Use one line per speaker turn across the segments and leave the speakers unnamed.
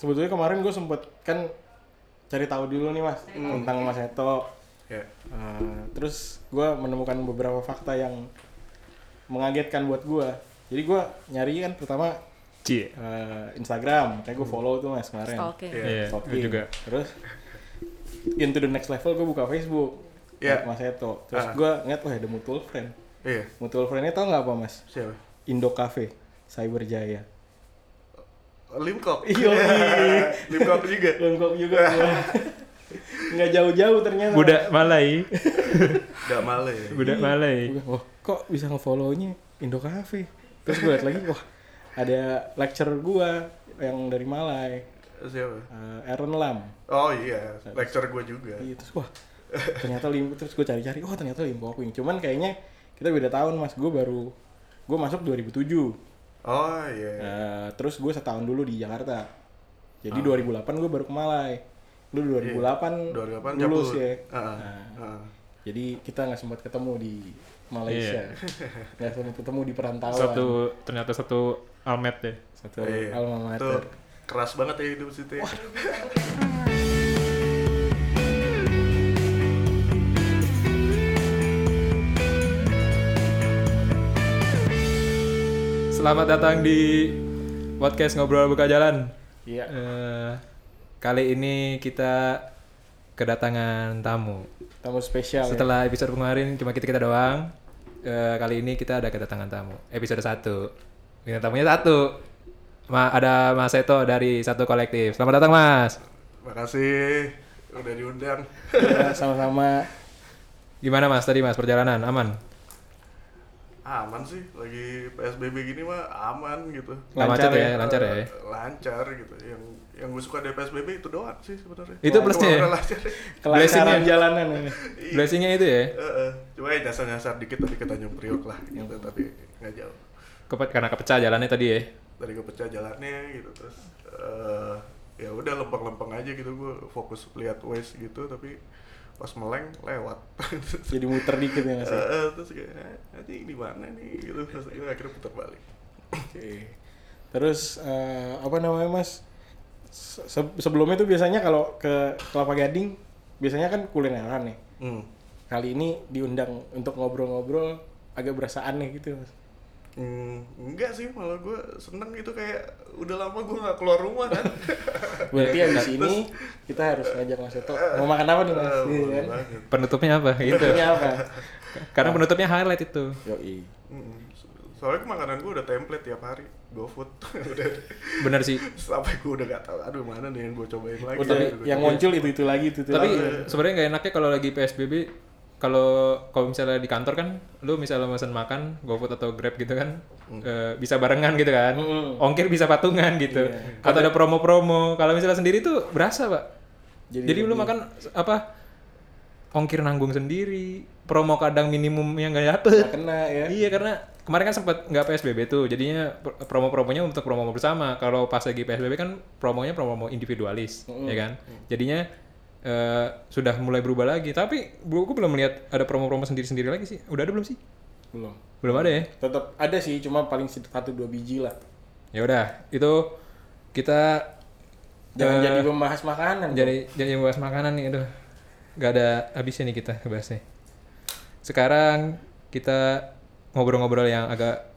sebetulnya kemarin gue sempet kan cari tahu dulu nih mas tentang Mas Eto.
Ya.
Eh, terus gue menemukan beberapa fakta yang mengagetkan buat gue. Jadi gue nyari kan pertama
Cie.
eh, Instagram, kayak gue follow tuh mas kemarin.
Stalking.
Stalking.
gue juga.
Terus into the next level gue buka Facebook.
Iya.
Mas Eto. Terus
Ah.
gue ngeliat wah ada mutual friend.
Iya.
Mutual friendnya tau nggak apa mas?
Siapa?
Indo Cafe, Cyberjaya.
Limkok.
Iya.
Limkok juga.
Lengkap juga gua. Nggak jauh-jauh ternyata.
Budak Malai.
Gak male ya.
Budak Malai.
Gua, Wah, kok bisa nge-follow-nya Indo Cafe? Terus gue liat lagi, wah ada lecturer gua yang dari Malai,
Siapa?
eh, Aaron Lam.
Oh iya, lecture gue juga.
Iya, terus wah ternyata lim terus gue cari-cari oh ternyata limbo cuman kayaknya kita beda tahun mas gue baru gue masuk 2007
Oh iya.
Eh, terus gue setahun dulu di Jakarta jadi 2008 gue baru ke Malai lu 2008
2008
lulus
cabut.
ya
Ah, ah,
Nah,
ah.
jadi kita nggak sempat ketemu di Malaysia nggak sempat ketemu di perantauan
Satu ternyata satu almet deh.
satu
Iya.
alma
Tuh
mater
keras banget ya hidup situ. ya.
Selamat datang di podcast ngobrol buka jalan.
iya
Eh, kali ini kita kedatangan tamu.
tamu spesial ya.
Setelah episode kemarin cuma kita kita doang. eh, kali ini kita ada kedatangan tamu. Episode 1. Bintang tamunya satu. Ma ada Mas Eto dari satu kolektif. Selamat datang Mas.
Makasih udah diundang.
Ya, sama-sama
Gimana Mas tadi Mas perjalanan aman?
Aman sih, lagi PSBB gini mah aman gitu.
Lancar
macet ya,
ya?
lancar ya.
Eh, lancar gitu. Yang yang gue suka dari PSBB itu doang sih sebenarnya.
Itu
Wah,
plusnya ya?
lancar.
Blessing-nya.
jalanan ini
Blessingnya itu ya.
Heeh. Cuma ya nyasar-nyasar dikit tapi ke Tanjung Priok lah gitu, tapi nggak jauh.
Kepe- karena kepecah jalannya tadi ya.
Dari kepecah jalannya gitu terus eh ya udah lempeng-lempeng aja gitu gue fokus lihat waste gitu tapi pas meleng lewat.
jadi muter dikit ya ya?
Eh, terus kayak "Ah, anjing di mana nih gitu terus akhirnya putar balik.
Oke. Terus eh, apa namanya mas? Se- sebelumnya tuh biasanya kalau ke Kelapa Gading biasanya kan kulineran nih.
Hmm.
Kali ini diundang untuk ngobrol-ngobrol agak berasa aneh gitu mas.
Hmm, enggak sih, malah gue seneng gitu kayak udah lama gue nggak keluar rumah kan.
Berarti abis ini kita harus ngajak Mas Eto mau makan apa nih mas?
Eh,
Iya kan?
banget.
Penutupnya apa? Gitu.
Ini apa?
Karena penutupnya highlight itu.
Yoi.
Soalnya makanan gue udah template tiap hari, GoFood. udah
Bener sih.
sampai gue udah gak tahu aduh mana nih yang gue cobain lagi.
Udah
gua
yang muncul itu itu lagi itu itu.
Tapi
lagi.
sebenarnya nggak enaknya kalau lagi PSBB kalau kalau misalnya di kantor kan lu misalnya mesen makan GoFood atau Grab gitu kan eh, bisa barengan gitu kan.
Mm.
Ongkir bisa patungan gitu.
Iya.
Atau ada promo-promo. Kalau misalnya sendiri tuh berasa, Pak.
Jadi
Jadi, lu makan apa? Ongkir nanggung sendiri, promo kadang minimumnya nggak dapet.
Nggak kena ya.
Iya karena kemarin kan sempat nggak PSBB tuh, jadinya pr- promo-promonya untuk promo bersama. Kalau pas lagi PSBB kan promonya promo individualis, ya kan? Jadinya eh, sudah mulai berubah lagi. Tapi gue belum melihat ada promo-promo sendiri-sendiri lagi sih. Udah ada belum sih?
Belum.
Belum ada ya?
Tetap ada sih, cuma paling satu dua biji lah.
Ya udah, itu kita
Jangan
eh,
jadi membahas makanan.
jadi jadi bahas makanan nih aduh nggak ada habisnya nih kita bahasnya sekarang kita ngobrol-ngobrol yang agak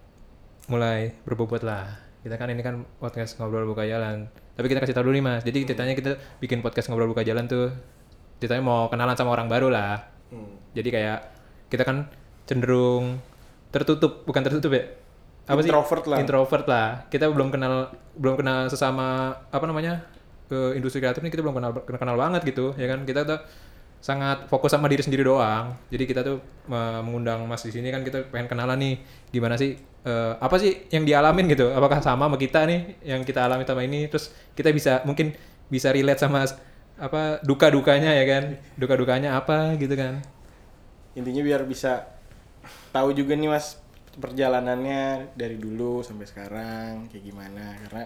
mulai berbobot lah kita kan ini kan podcast ngobrol buka jalan. Tapi kita kasih tahu dulu nih mas. Jadi ceritanya kita bikin podcast ngobrol buka jalan tuh ceritanya mau kenalan sama orang baru lah.
Hmm.
jadi kayak kita kan cenderung tertutup bukan tertutup ya? Apa sih?
Introvert lah.
introvert lah. Kita belum kenal belum kenal sesama apa namanya ke industri kreatif ini kita belum kenal kenal banget gitu ya kan? Kita tuh sangat fokus sama diri sendiri doang. Jadi kita tuh mengundang mas di sini kan kita pengen kenalan nih gimana sih eh, apa sih yang dialamin gitu? Apakah sama sama kita nih yang kita alami sama ini? Terus kita bisa mungkin bisa relate sama apa duka dukanya ya kan? Duka dukanya apa gitu kan?
Intinya biar bisa tahu juga nih mas perjalanannya dari dulu sampai sekarang kayak gimana. Karena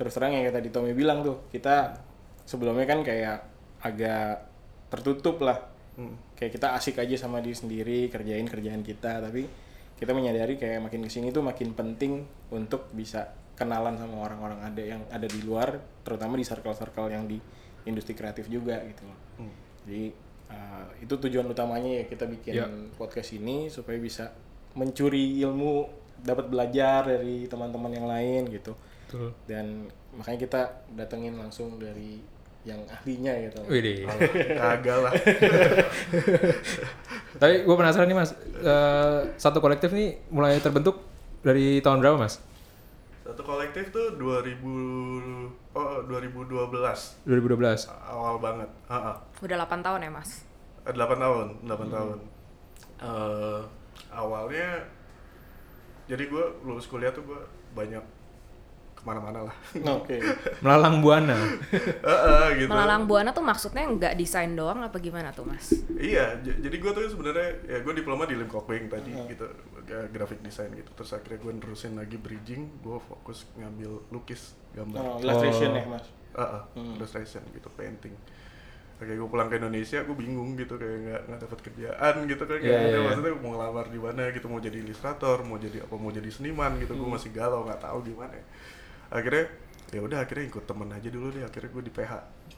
terus terang yang tadi Tommy bilang tuh kita sebelumnya kan kayak agak tertutup lah
Hmm.
kayak kita asik aja sama diri sendiri kerjain kerjaan kita tapi kita menyadari kayak makin ke sini tuh makin penting untuk bisa kenalan sama orang-orang ada yang ada di luar terutama di circle-circle yang di industri kreatif juga gitu loh
Hmm.
jadi uh, itu tujuan utamanya ya kita bikin
Ya.
podcast ini supaya bisa mencuri ilmu dapat belajar dari teman-teman yang lain gitu
Betul.
dan makanya kita datengin langsung dari yang ahlinya gitu
Widih.
Kagak lah.
Tapi gue penasaran nih mas, eh, satu kolektif nih mulai terbentuk dari tahun berapa mas?
Satu kolektif tuh 2000 oh 2012
2012.
awal banget. Heeh.
Udah 8 tahun ya mas?
Eh, 8 tahun, 8 tahun. Eh, awalnya jadi gue lulus kuliah tuh gue banyak ke mana-mana lah.
oke
Melalang buana.
Heeh, gitu.
Melalang buana tuh maksudnya nggak desain doang apa gimana tuh mas?
Iya, j- jadi gue tuh sebenarnya ya gue diploma di Lim Kok Beng tadi gitu, ya, graphic design gitu. Terus akhirnya gue nerusin lagi bridging, gue fokus ngambil lukis gambar.
oh, illustration
Oh.
ya mas
Heeh, illustration gitu, painting. Oke, gue pulang ke Indonesia, gue bingung gitu kayak nggak nggak dapat kerjaan gitu kan.
Iya,
Kayak
iya, iya.
maksudnya mau ngelamar di mana gitu, mau jadi ilustrator, mau jadi apa, mau jadi seniman gitu. Gue masih galau nggak tahu gimana. Akhirnya ya udah akhirnya ikut temen aja dulu deh. Akhirnya gue di PH.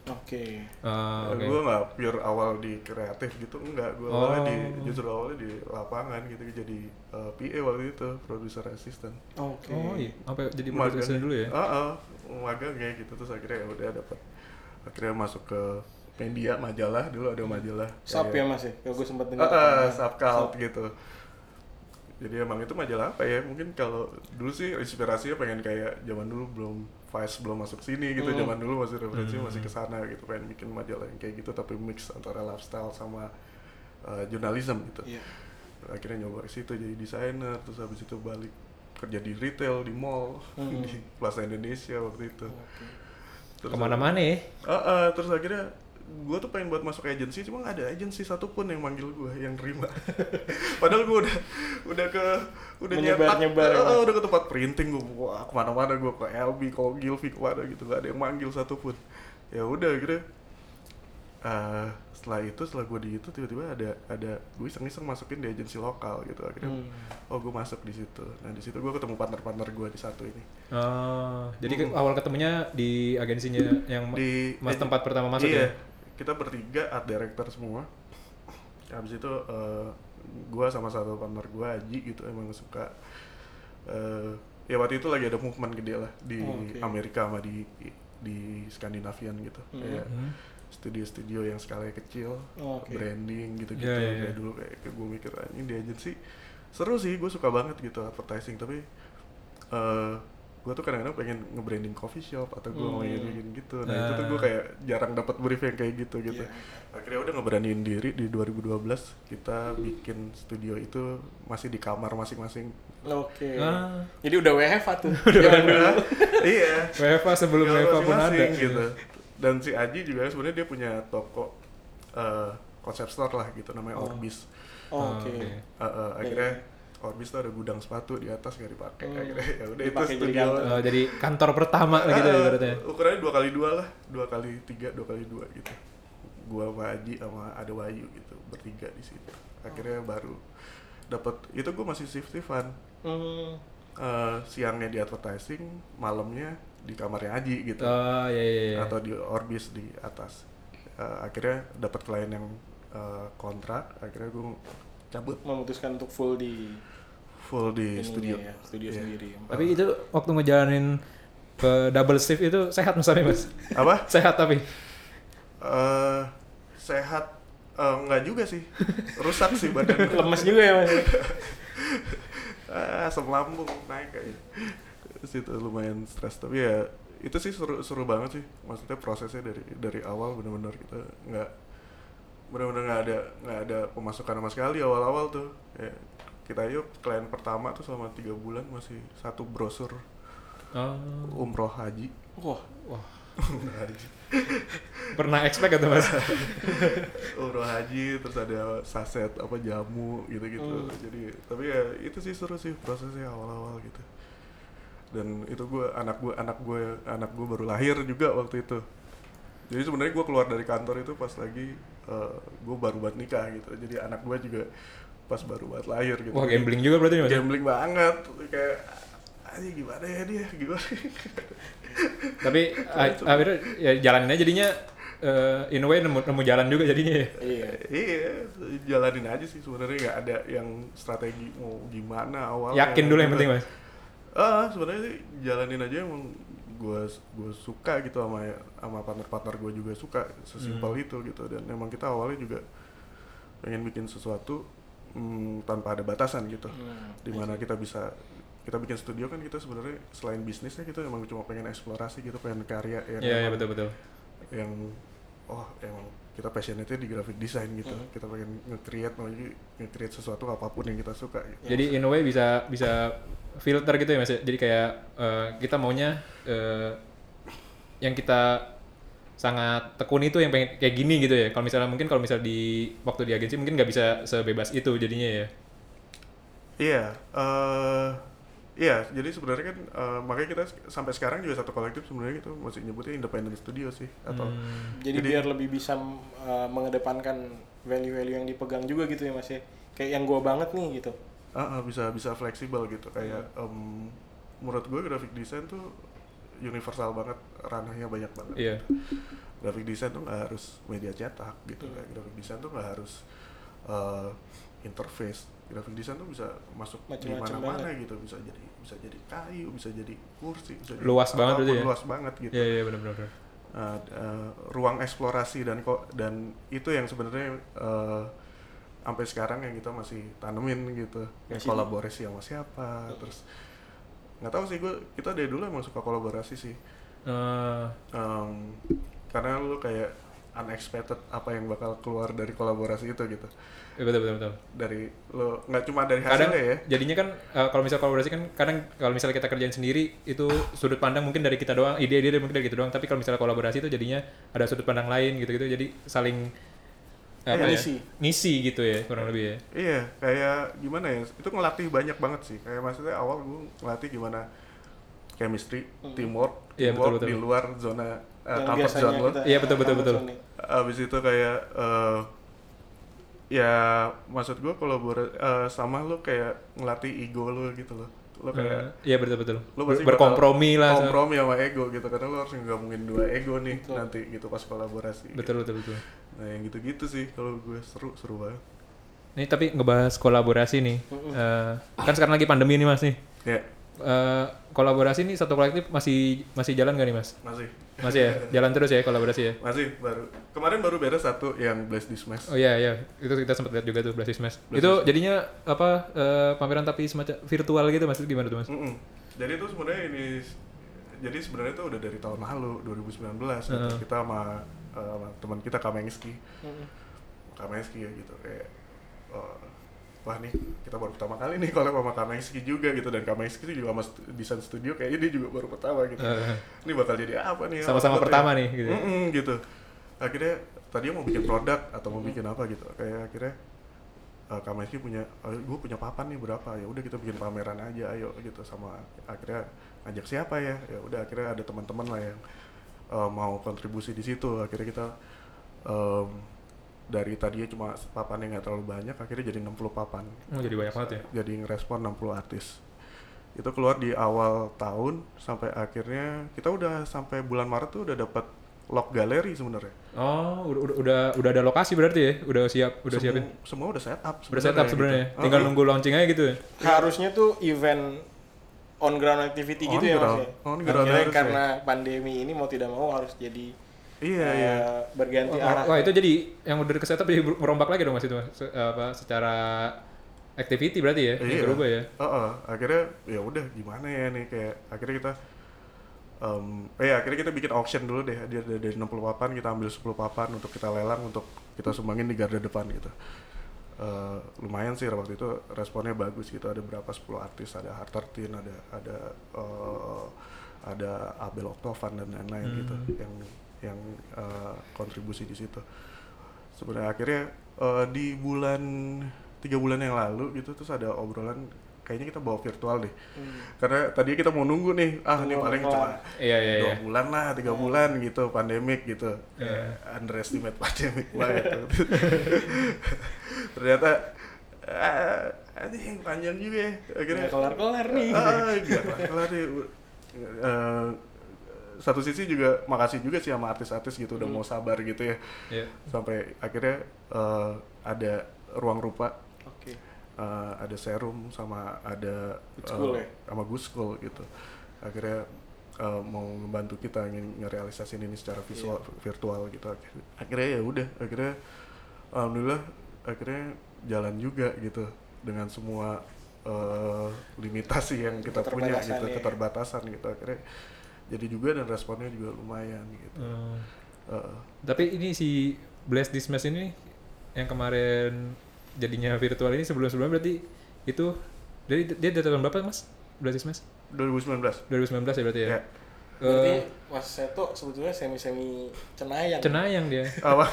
oke
Ah, oke.
Gue nggak pure awal di kreatif gitu, enggak. Gue
Oh.
awalnya di justru awalnya di lapangan gitu jadi uh, PA waktu itu, producer assistant.
oke
Oh iya, sampai jadi
Magang.
produser dulu ya?
Heeh, magang kayak gitu terus akhirnya ya udah dapat akhirnya masuk ke media majalah dulu ada majalah.
sub ya
kayak-
mas ya kalau gue sempat dengar
Heeh, subcult gitu. Jadi emang itu majalah apa ya? Mungkin kalau dulu sih inspirasinya pengen kayak zaman dulu belum Vice belum masuk sini gitu.
Hmm.
Zaman dulu masih referensinya masih ke sana gitu. Pengen bikin majalah yang kayak gitu tapi mix antara lifestyle sama uh, jurnalism gitu.
Iya.
Akhirnya nyoba ke situ jadi desainer terus habis itu balik kerja di retail di mall
Hmm.
di Plaza Indonesia waktu itu.
Oke.
Terus
Ke mana-mana ya?
Ah, ah, terus akhirnya gue tuh pengen buat masuk agensi cuma nggak ada agensi satupun yang manggil gue yang terima padahal gue udah udah ke udah
ya,
ah,
Mas?
udah ke tempat printing gue wah ke mana-mana gue ke LB ke Gilvi ke mana gitu nggak ada yang manggil satupun ya udah akhirnya ah, setelah itu setelah gue di itu tiba-tiba ada ada gue iseng-iseng masukin di agensi lokal gitu akhirnya
Hmm.
oh gue masuk di situ nah di situ gue ketemu partner-partner gue di satu ini
Oh, jadi ke- awal ketemunya di agensinya yang
di
mas tempat pertama masuk
iya,
ya?
Kita bertiga art director semua habis itu eh, gua sama satu partner gua Aji gitu emang suka eh, ya waktu itu lagi ada movement gede lah di
Oh, oke.
Amerika sama di di Skandinavian gitu
Hmm.
kayak
Hmm.
studio-studio yang skalanya kecil
Oh, oke.
branding gitu-gitu
Iya, iya,
kayak
iya.
dulu kayak, kayak gue mikir ini di agency seru sih gue suka banget gitu advertising tapi eh gue tuh kadang-kadang pengen nge-branding coffee shop atau gue mau
Hmm.
bikin gitu nah itu tuh gue kayak jarang dapat brief yang kayak gitu gitu
Iya.
akhirnya udah ngeberaniin diri di 2012 kita bikin studio itu masih di kamar masing-masing
Oke.
Ah.
Jadi udah WFA tuh. Zaman dulu.
iya
WFA sebelum WFA pun ada.
gitu dan si Aji juga sebenarnya dia punya toko eh, konsep store lah gitu namanya
Oh.
Orbis
Oh, Oke.
Oke.
Uh, uh, akhirnya Orbis tuh ada gudang sepatu di atas nggak dipakai
Hmm.
akhirnya ya udah itu
jadi
studio
kantor.
Oh, jadi kantor pertama lah gitu
Ah,
ibaratnya.
ukurannya dua kali dua lah dua kali tiga dua kali dua gitu gua sama Aji sama ada Wayu gitu bertiga di situ akhirnya baru dapat itu gua masih shift shiftan
Hmm.
Eh, siangnya di advertising malamnya di kamarnya Aji gitu
Oh, iya iya iya.
atau di Orbis di atas Eh, akhirnya dapat klien yang eh, kontrak akhirnya gua cabut
Memutuskan untuk full di
full di
ininya
studio
ya, studio
Iya.
sendiri.
Tapi itu waktu ngejalanin ke double shift itu sehat mas tapi mas?
apa
Sehat tapi?
eh sehat eh, enggak juga sih rusak sih badan
Lemes juga ya Mas.
ah, asam lambung naik kayaknya Terus itu lumayan stres tapi ya itu sih seru seru banget sih maksudnya prosesnya dari dari awal benar-benar kita nggak benar-benar nggak ada nggak ada pemasukan sama sekali awal-awal tuh ya, kita yuk klien pertama tuh selama tiga bulan masih satu brosur.
Oh,
umroh haji.
Wah,
wah.
umroh haji.
Pernah expect atau mas?
umroh haji terus ada saset apa jamu gitu-gitu.
Hmm.
jadi tapi ya itu sih seru sih prosesnya awal-awal gitu. Dan itu gue anak gue anak gue anak gue baru lahir juga waktu itu. Jadi sebenarnya gue keluar dari kantor itu pas lagi gue baru buat nikah gitu. Jadi anak gue juga pas baru buat lahir gitu.
Wah gambling juga berarti mas?
gambling banget. Kayak aja gimana ya dia? Gimana?
Tapi ah- akhirnya ya jalanin aja jadinya eh, in a way nemu, nemu jalan juga jadinya ya.
Iya.
iya. Jalanin aja sih sebenarnya nggak ada yang strategi mau gimana awal
Yakin dulu yang penting mas.
ah sebenarnya sih jalanin aja emang gue gue suka gitu sama sama partner-partner gue juga suka sesimpel itu gitu. Dan emang kita awalnya juga pengen bikin sesuatu mm, tanpa ada batasan gitu
Hmm.
di mana kita bisa kita bikin studio kan kita sebenarnya selain bisnisnya kita emang cuma pengen eksplorasi gitu pengen karya yang
Iya iya
emang-
betul betul.
yang oh emang kita passionate di graphic design gitu
Hmm.
kita pengen nge-create mau nge-create sesuatu apa pun yang kita suka gitu.
Jadi in a way bisa bisa filter gitu ya mas. ya? Jadi kayak eh, kita maunya eh, yang kita sangat tekuni itu yang pengen kayak gini gitu ya. Kalau misalnya mungkin kalau misalnya di waktu di agensi mungkin nggak bisa sebebas itu jadinya ya.
Iya, eh iya. Jadi sebenarnya kan eh, makanya kita sampai sekarang juga satu kolektif sebenarnya itu masih nyebutnya independent studio sih atau
Hmm.
Jadi,
Jadi-
biar lebih bisa uh, mengedepankan value-value yang dipegang juga gitu ya Mas ya. Kayak yang gua banget nih gitu.
ah, ah, bisa bisa fleksibel gitu kayak em, menurut gue graphic design tuh universal banget ranahnya banyak banget.
Iya.
Graphic design tuh nggak harus media cetak gitu
Hmm.
kayak graphic design tuh nggak harus eh, interface. Graphic design tuh bisa masuk di mana-mana
banget.
gitu, bisa jadi bisa jadi kayu, bisa jadi kursi, bisa jadi
Luas banget
apa
pun, ya?
luas banget gitu.
Iya iya benar-benar.
uh, uh, ruang eksplorasi dan kok dan itu yang sebenarnya uh, sampai sekarang yang kita masih tanemin gitu yang
Masih-
kolaborasi sama siapa terus nggak tahu sih gue kita dari dulu emang suka kolaborasi sih.
Eh,
Um, karena lu kayak unexpected apa yang bakal keluar dari kolaborasi itu gitu.
Iya, betul betul betul.
dari lo nggak cuma dari
kadang
hasilnya ya?
jadinya kan eh, kalau misal kolaborasi kan kadang kalau misalnya kita kerjain sendiri itu sudut pandang mungkin dari kita doang ide-ide mungkin dari kita doang. Tapi kalau misalnya kolaborasi itu jadinya ada sudut pandang lain gitu-gitu. Jadi saling apa ya,
ngisi.
ngisi gitu ya kurang lebih ya
Iya, kayak gimana ya? Itu ngelatih banyak banget sih. Kayak maksudnya awal gue ngelatih gimana chemistry, teamwork,
Iya,
teamwork
betul, betul.
di luar zona uh,
Yang
comfort zone lo.
Iya, betul, betul, betul.
Abis itu kayak eh, ya maksud gue kolaborasi sama lo kayak ngelatih ego lo gitu loh. Lo kayak
Eh, iya betul betul
lo pasti
berkompromi lah
kompromi sama ego gitu karena lo harus ngegabungin dua ego nih
Betul.
nanti gitu pas kolaborasi.
betul betul betul
Nah yang gitu-gitu sih kalau gue seru seru banget.
nih tapi ngebahas kolaborasi nih Eh, kan sekarang lagi pandemi nih mas nih
Ya
Eh, kolaborasi nih satu kolektif masih masih jalan gak nih mas
masih
masih ya jalan terus ya kolaborasi ya
masih baru kemarin baru beres satu yang Blast this Smash.
Oh iya iya, itu kita sempat lihat juga tuh Blast Smash.
Blast
itu jadinya apa eh, pameran tapi semacam virtual gitu mas? Gimana tuh mas?
Mm-mm. Jadi itu sebenarnya ini jadi sebenarnya itu udah dari tahun lalu 2019 gitu.
Heeh.
kita sama, eh, sama teman kita Kamengski
Mm-mm.
Kamengski ya gitu. Kayak eh, wah nih kita baru pertama kali nih kalau sama Kamengski juga gitu. Dan Kamengski itu juga sama stu- desain studio kayaknya dia juga baru pertama gitu.
Eh,
ini bakal jadi apa nih?
Sama-sama pertama
ya?
nih, gitu.
Mm-mm, gitu. Akhirnya tadinya mau bikin produk atau mau bikin apa gitu. Kayak akhirnya uh, Kamengski punya gue punya papan nih berapa? Ya udah kita bikin pameran aja ayo gitu. Sama akhirnya ngajak siapa ya? Ya udah akhirnya ada teman-teman lah yang uh, mau kontribusi di situ akhirnya kita um, dari tadinya cuma papan yang nggak terlalu banyak akhirnya jadi 60 papan
oh jadi banyak banget ya.
jadi ngerespon 60 artis itu keluar di awal tahun sampai akhirnya kita udah sampai bulan Maret tuh udah dapat lock galeri sebenarnya
Oh udah, udah udah udah ada lokasi berarti ya? Udah siap udah
Semua-
siapin?
semua udah setup
Udah setup sebenarnya.
gitu.
Tinggal
Oh,
nunggu launching aja gitu ya.
Harusnya tuh event on ground activity
On
gitu ya Mas
ground.
ya.
On ground
Akhirnya
harus
karena pandemi ini mau tidak mau harus jadi
iya
eh,
iya
berganti
Wah,
arah.
wah, itu jadi yang udah ke setup jadi merombak lagi dong mas itu mas? Se- apa secara activity berarti ya?
Iya.
Berubah ya?
Heeh, akhirnya ya udah gimana ya nih kayak akhirnya kita em eh akhirnya kita bikin auction dulu deh dari, dari 60 papan kita ambil 10 papan untuk kita lelang untuk kita sumbangin di garda depan gitu Eh, lumayan sih waktu itu responnya bagus gitu. Ada berapa? 10 artis ada Hartartin ada ada eh, ada Abel Octovan dan lain-lain gitu yang yang eh, kontribusi di situ. Sebenarnya akhirnya eh, di bulan tiga bulan yang lalu gitu terus ada obrolan kayaknya kita bawa virtual deh
Hmm.
karena tadi kita mau nunggu nih ah ini paling
kelar.
cuma
Iya iya
dua
iya.
bulan lah tiga bulan gitu pandemik gitu
Iya.
Kayak underestimate pandemik banget tuh. ternyata ah, anjing panjang juga ya akhirnya
Nggak kelar-kelar nih.
ah gak kelar nih Eh, satu sisi juga makasih juga sih sama artis-artis gitu udah mau sabar gitu ya
Iya.
sampai akhirnya eh, ada ruang rupa Eh, ada serum sama ada
Good School ya?
sama Good School gitu akhirnya eh, mau membantu kita nge- ngerealisasin ini secara visual
Iya.
virtual gitu akhirnya, akhirnya ya udah akhirnya alhamdulillah akhirnya jalan juga gitu dengan semua eh, limitasi yang kita punya gitu
ya.
keterbatasan gitu akhirnya jadi juga dan responnya juga lumayan gitu
Hmm.
Eh,
Tapi ini si Blast This Mess ini yang kemarin jadinya virtual ini sebelum-sebelumnya berarti itu dari dia dari tahun berapa mas? This Mess?
2019
2019 ya berarti ya?
ya
Berarti
Eh,
Mas Seto sebetulnya semi-semi cenayang.
cenayang dia.
apa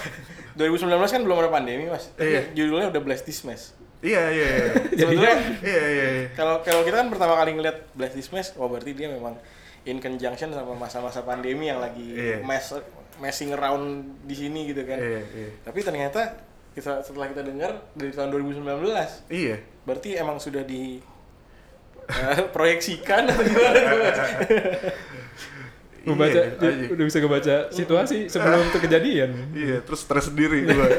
2019 kan belum ada pandemi, Mas. Tapi
Iya.
judulnya udah Blast This Mess.
iya iya iya
Sebetulnya
iya iya iya.
kalau kalau kita kan pertama kali ngeliat Blast This Mess, wah berarti dia memang in conjunction sama masa-masa pandemi yang lagi
Iya.
mess messing around di sini gitu kan.
iya iya
Tapi ternyata kita setelah kita dengar dari tahun 2019,
iya
berarti emang sudah di eh, proyeksikan atau gimana?
Membaca,
Iya, anjing.
udah bisa ngebaca situasi sebelum itu kejadian.
Iya, terus stres sendiri gua.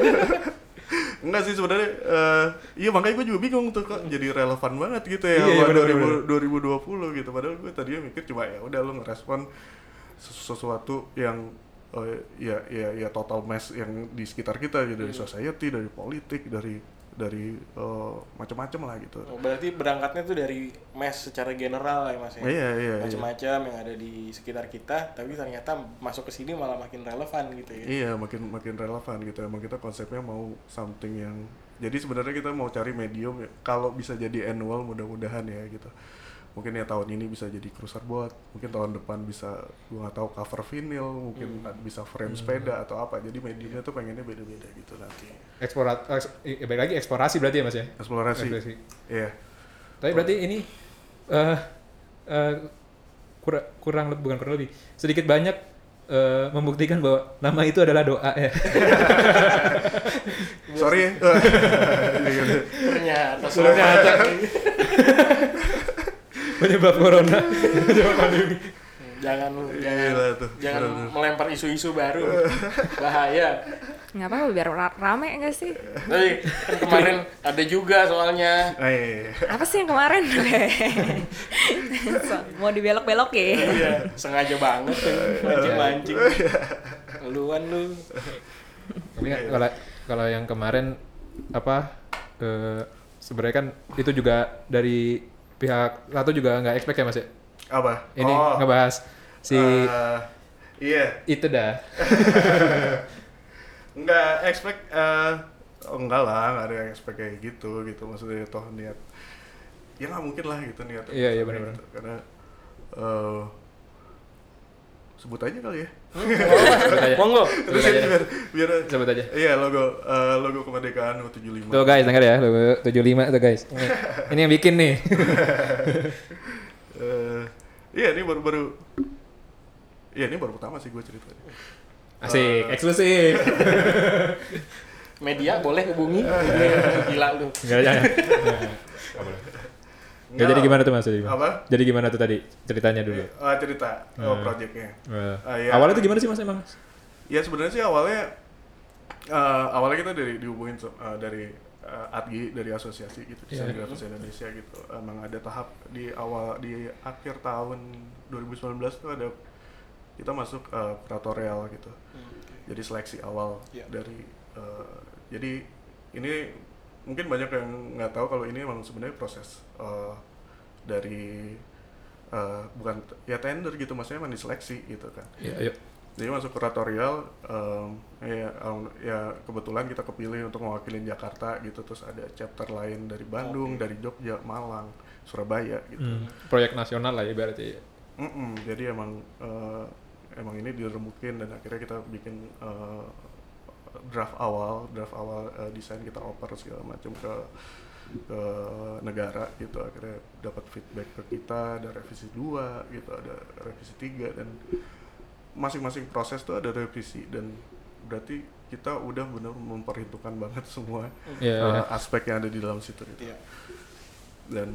Enggak sih sebenarnya eh, iya makanya gue juga bingung tuh kok jadi relevan banget gitu ya
Iya, iya,
sama
bener,
2000 2020 gitu padahal gue tadinya mikir cuma ya udah lu ngerespon sesu- sesuatu yang eh, ya ya ya total mess yang di sekitar kita gitu dari society, dari politik, dari dari eh, macam-macam lah gitu.
Oh, berarti berangkatnya tuh dari mess secara general ya Mas ya.
Iya, iya, iya.
Macam-macam yang ada di sekitar kita, tapi ternyata masuk ke sini malah makin relevan gitu ya.
Iya, makin makin relevan gitu. Emang kita konsepnya mau something yang jadi sebenarnya kita mau cari medium ya. Kalau bisa jadi annual mudah-mudahan ya gitu. Mungkin ya tahun ini bisa jadi cruiser boat, mungkin tahun depan bisa gua nggak tahu cover vinyl, mungkin bisa frame sepeda atau apa. Jadi mediumnya tuh pengennya beda-beda gitu nanti.
Eksplorat, eks, eh, balik lagi eksplorasi berarti ya mas ya?
Eksplorasi. Iya.
Tapi berarti ini eh eh, kurang kurang lebih bukan kurang lebih sedikit banyak eh, membuktikan bahwa nama itu adalah doa ya.
Sorry ya.
Ternyata
Ternyata. Penyebab corona. Penyebab pandemi.
jangan jangan
Gila tuh,
jangan melempar isu-isu baru. Bahaya.
Nggak apa-apa biar ra- rame nggak sih?
Tapi kan kemarin ada juga soalnya
Ah, iya, iya.
Apa sih yang kemarin? So, Mau dibelok-belok ya?
Iya, sengaja banget tuh mancing-mancing. Luan lu.
Tapi kan kalau kalau yang kemarin apa eh, sebenarnya kan itu juga dari pihak Ratu juga nggak expect ya mas ya.
Apa?
Ini
Oh,
ngebahas si
eh, iya.
itu dah.
Enggak expect eh oh, enggak lah, enggak ada yang expect kayak gitu gitu maksudnya toh niat ya nggak mungkin lah gitu niat
Iya, iya,
gitu.
benar-benar.
karena eh sebut aja kali ya
Monggo.
terus
aja deh.
biar biar
Sebut aja.
iya logo eh, logo kemerdekaan U75
Tuh guys, denger ya, logo 75 tuh guys. Ini, ini yang bikin nih.
Eh, iya ini baru baru iya ini baru pertama sih gue cerita
Asik, eksklusif.
Media boleh hubungi. Gila lu.
Enggak jangan. Enggak jadi gimana tuh Mas? Jadi?
Apa?
Jadi gimana tuh tadi ceritanya dulu?
Ah, cerita oh
Hmm.
projectnya
Eh,
Ah, iya.
Awalnya tuh gimana sih Mas emang?
Ya sebenarnya sih awalnya eh, awalnya kita dari dihubungin eh, dari eh, ADGI dari asosiasi gitu
Iya.
Desain Grafis Indonesia gitu. Emang ada tahap di awal di akhir tahun 2019 tuh ada kita masuk eh, kuratorial gitu. Jadi seleksi awal
Iya.
dari eh, jadi ini mungkin banyak yang nggak tahu kalau ini emang sebenarnya proses eh, dari eh, bukan ya tender gitu maksudnya emang diseleksi gitu kan
Iya, ayo.
jadi masuk kuratorial em, ya, em, ya kebetulan kita kepilih untuk mewakili Jakarta gitu terus ada chapter lain dari Bandung dari Jogja Malang Surabaya gitu
Hmm, proyek nasional lah ya berarti.
Mm-mm, jadi emang eh, emang ini dirembukin dan akhirnya kita bikin eh, draft awal draft awal eh, desain kita oper segala macam ke ke negara gitu akhirnya dapat feedback ke kita ada revisi dua gitu ada revisi tiga dan masing-masing proses tuh ada revisi dan berarti kita udah benar memperhitungkan banget semua
Iya,
uh,
iya.
aspek yang ada di dalam situ gitu.
Iya.
dan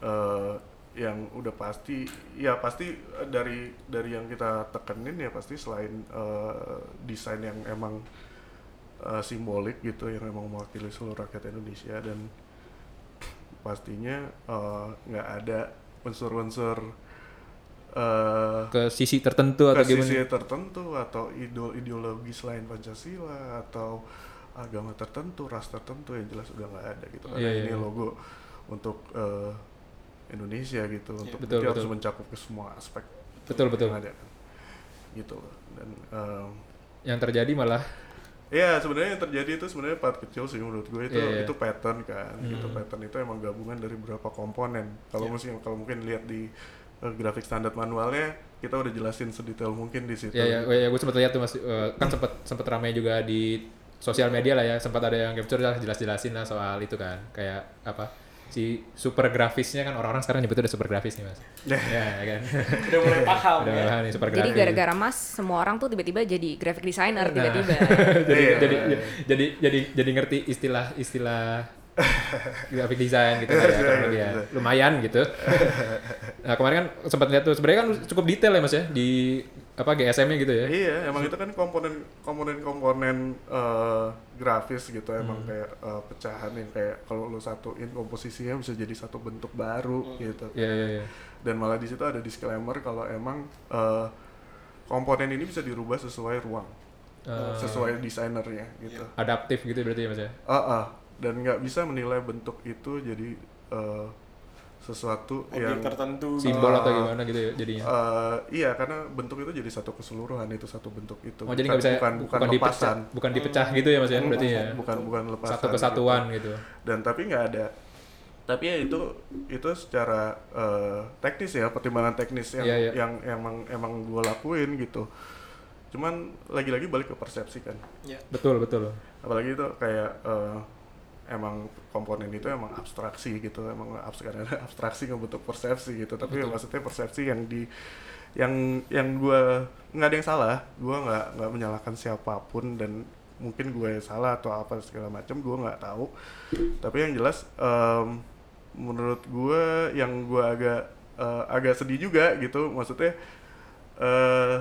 uh, yang udah pasti ya pasti uh, dari dari yang kita tekenin ya pasti selain uh, desain yang emang uh, simbolik gitu yang emang mewakili seluruh rakyat Indonesia dan pastinya uh, nggak ada unsur-unsur uh,
ke sisi tertentu atau
ke sisi
gimana
tertentu atau idol ideologi selain Pancasila atau agama tertentu, ras tertentu yang jelas udah nggak ada gitu. Karena
Iya, iya,
ini
iya.
logo untuk eh, Indonesia gitu, untuk
betul,
nanti harus
betul.
mencakup ke semua aspek
Betul, betul.
yang ada kan. Gitu loh. Dan em,
yang terjadi malah
ya sebenarnya yang terjadi itu sebenarnya part kecil sih menurut gue itu
Iya, iya.
itu pattern kan.
Hmm.
pattern itu emang gabungan dari beberapa komponen. Kalau
Iya.
mungkin kalau mungkin lihat di eh, grafik standar manualnya kita udah jelasin sedetail mungkin di situ.
ya ya, ya gue sempat lihat tuh mas eh, kan sempat sempat ramai juga di sosial media lah ya sempat ada yang capture lah jelas-jelasin lah soal itu kan kayak apa si super grafisnya kan orang-orang sekarang nyebutnya udah super grafis nih mas ya, ya kan
Udah mulai paham
udah
ya.
paham nih super
Jadi gara-gara Mas semua orang tuh tiba-tiba jadi graphic designer
Nah.
tiba-tiba.
jadi,
Iya.
jadi jadi jadi jadi ngerti istilah istilah graphic design gitu kan ya, kurang lebih ya. lumayan gitu nah kemarin kan sempat lihat tuh sebenarnya kan cukup detail ya mas ya di apa GSM-nya gitu ya
Iya, emang itu kan komponen komponen komponen eh, grafis gitu, emang
Hmm.
kayak eh, pecahan yang kayak kalau lu satuin komposisinya bisa jadi satu bentuk baru
Hmm.
gitu.
Iya iya iya.
Dan malah di situ ada disclaimer kalau emang eh, komponen ini bisa dirubah sesuai ruang,
Eh,
sesuai desainernya gitu.
adaptif gitu berarti ya mas ya
Ah, ah. dan nggak bisa menilai bentuk itu jadi eh, sesuatu
Objek
yang
tertentu.
simbol
Ah.
atau gimana gitu ya jadinya
eh, iya karena bentuk itu jadi satu keseluruhan itu satu bentuk itu
oh jadi nggak bisa
bukan bukan,
dipecah
lepasan
bukan dipecah gitu ya mas ya berarti ya
bukan bukan lepasan
satu kesatuan gitu,
gitu. dan tapi nggak ada tapi ya itu itu secara eh, teknis ya pertimbangan teknis yang
Iya, iya.
yang emang emang gue lakuin gitu cuman lagi-lagi balik ke persepsi kan
Ya.
betul betul
apalagi itu kayak eh, emang komponen itu emang abstraksi gitu emang abstrak abstraksi ngebentuk persepsi gitu. Tapi ya maksudnya persepsi yang di yang yang gue nggak ada yang salah. Gue nggak nggak menyalahkan siapa pun dan mungkin gue salah atau apa segala macam gue nggak tahu. Tapi yang jelas em, menurut gue yang gue agak eh, agak sedih juga gitu maksudnya eh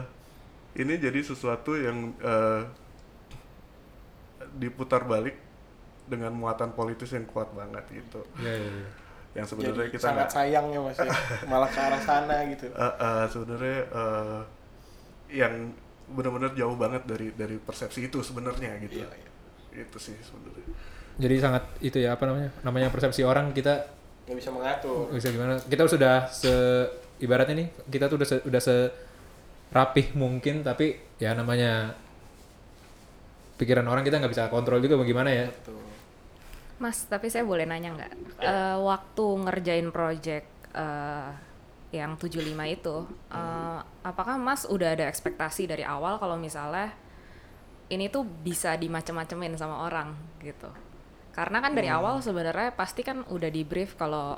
ini jadi sesuatu yang eh, diputar balik dengan muatan politis yang kuat banget gitu
ya, ya, ya.
yang sebenarnya kita
sangat
nggak
sayang ya mas ya. Malah ke arah sana gitu.
Eh, eh, sebenarnya eh, yang benar-benar jauh banget dari dari persepsi itu sebenarnya gitu
Iya, iya.
itu sih sebenarnya
jadi sangat itu ya apa namanya namanya persepsi orang kita
Nggak bisa mengatur.
bisa gimana kita sudah se ibaratnya nih kita tuh udah se, udah se rapih mungkin tapi ya namanya pikiran orang kita nggak bisa kontrol juga bagaimana ya
Betul.
Mas, tapi saya boleh nanya nggak? Eh, waktu ngerjain project eh, yang 75 itu, eh, apakah Mas udah ada ekspektasi dari awal kalau misalnya ini tuh bisa dimacem-macemin sama orang gitu? Karena kan dari awal sebenarnya pasti kan udah di brief kalau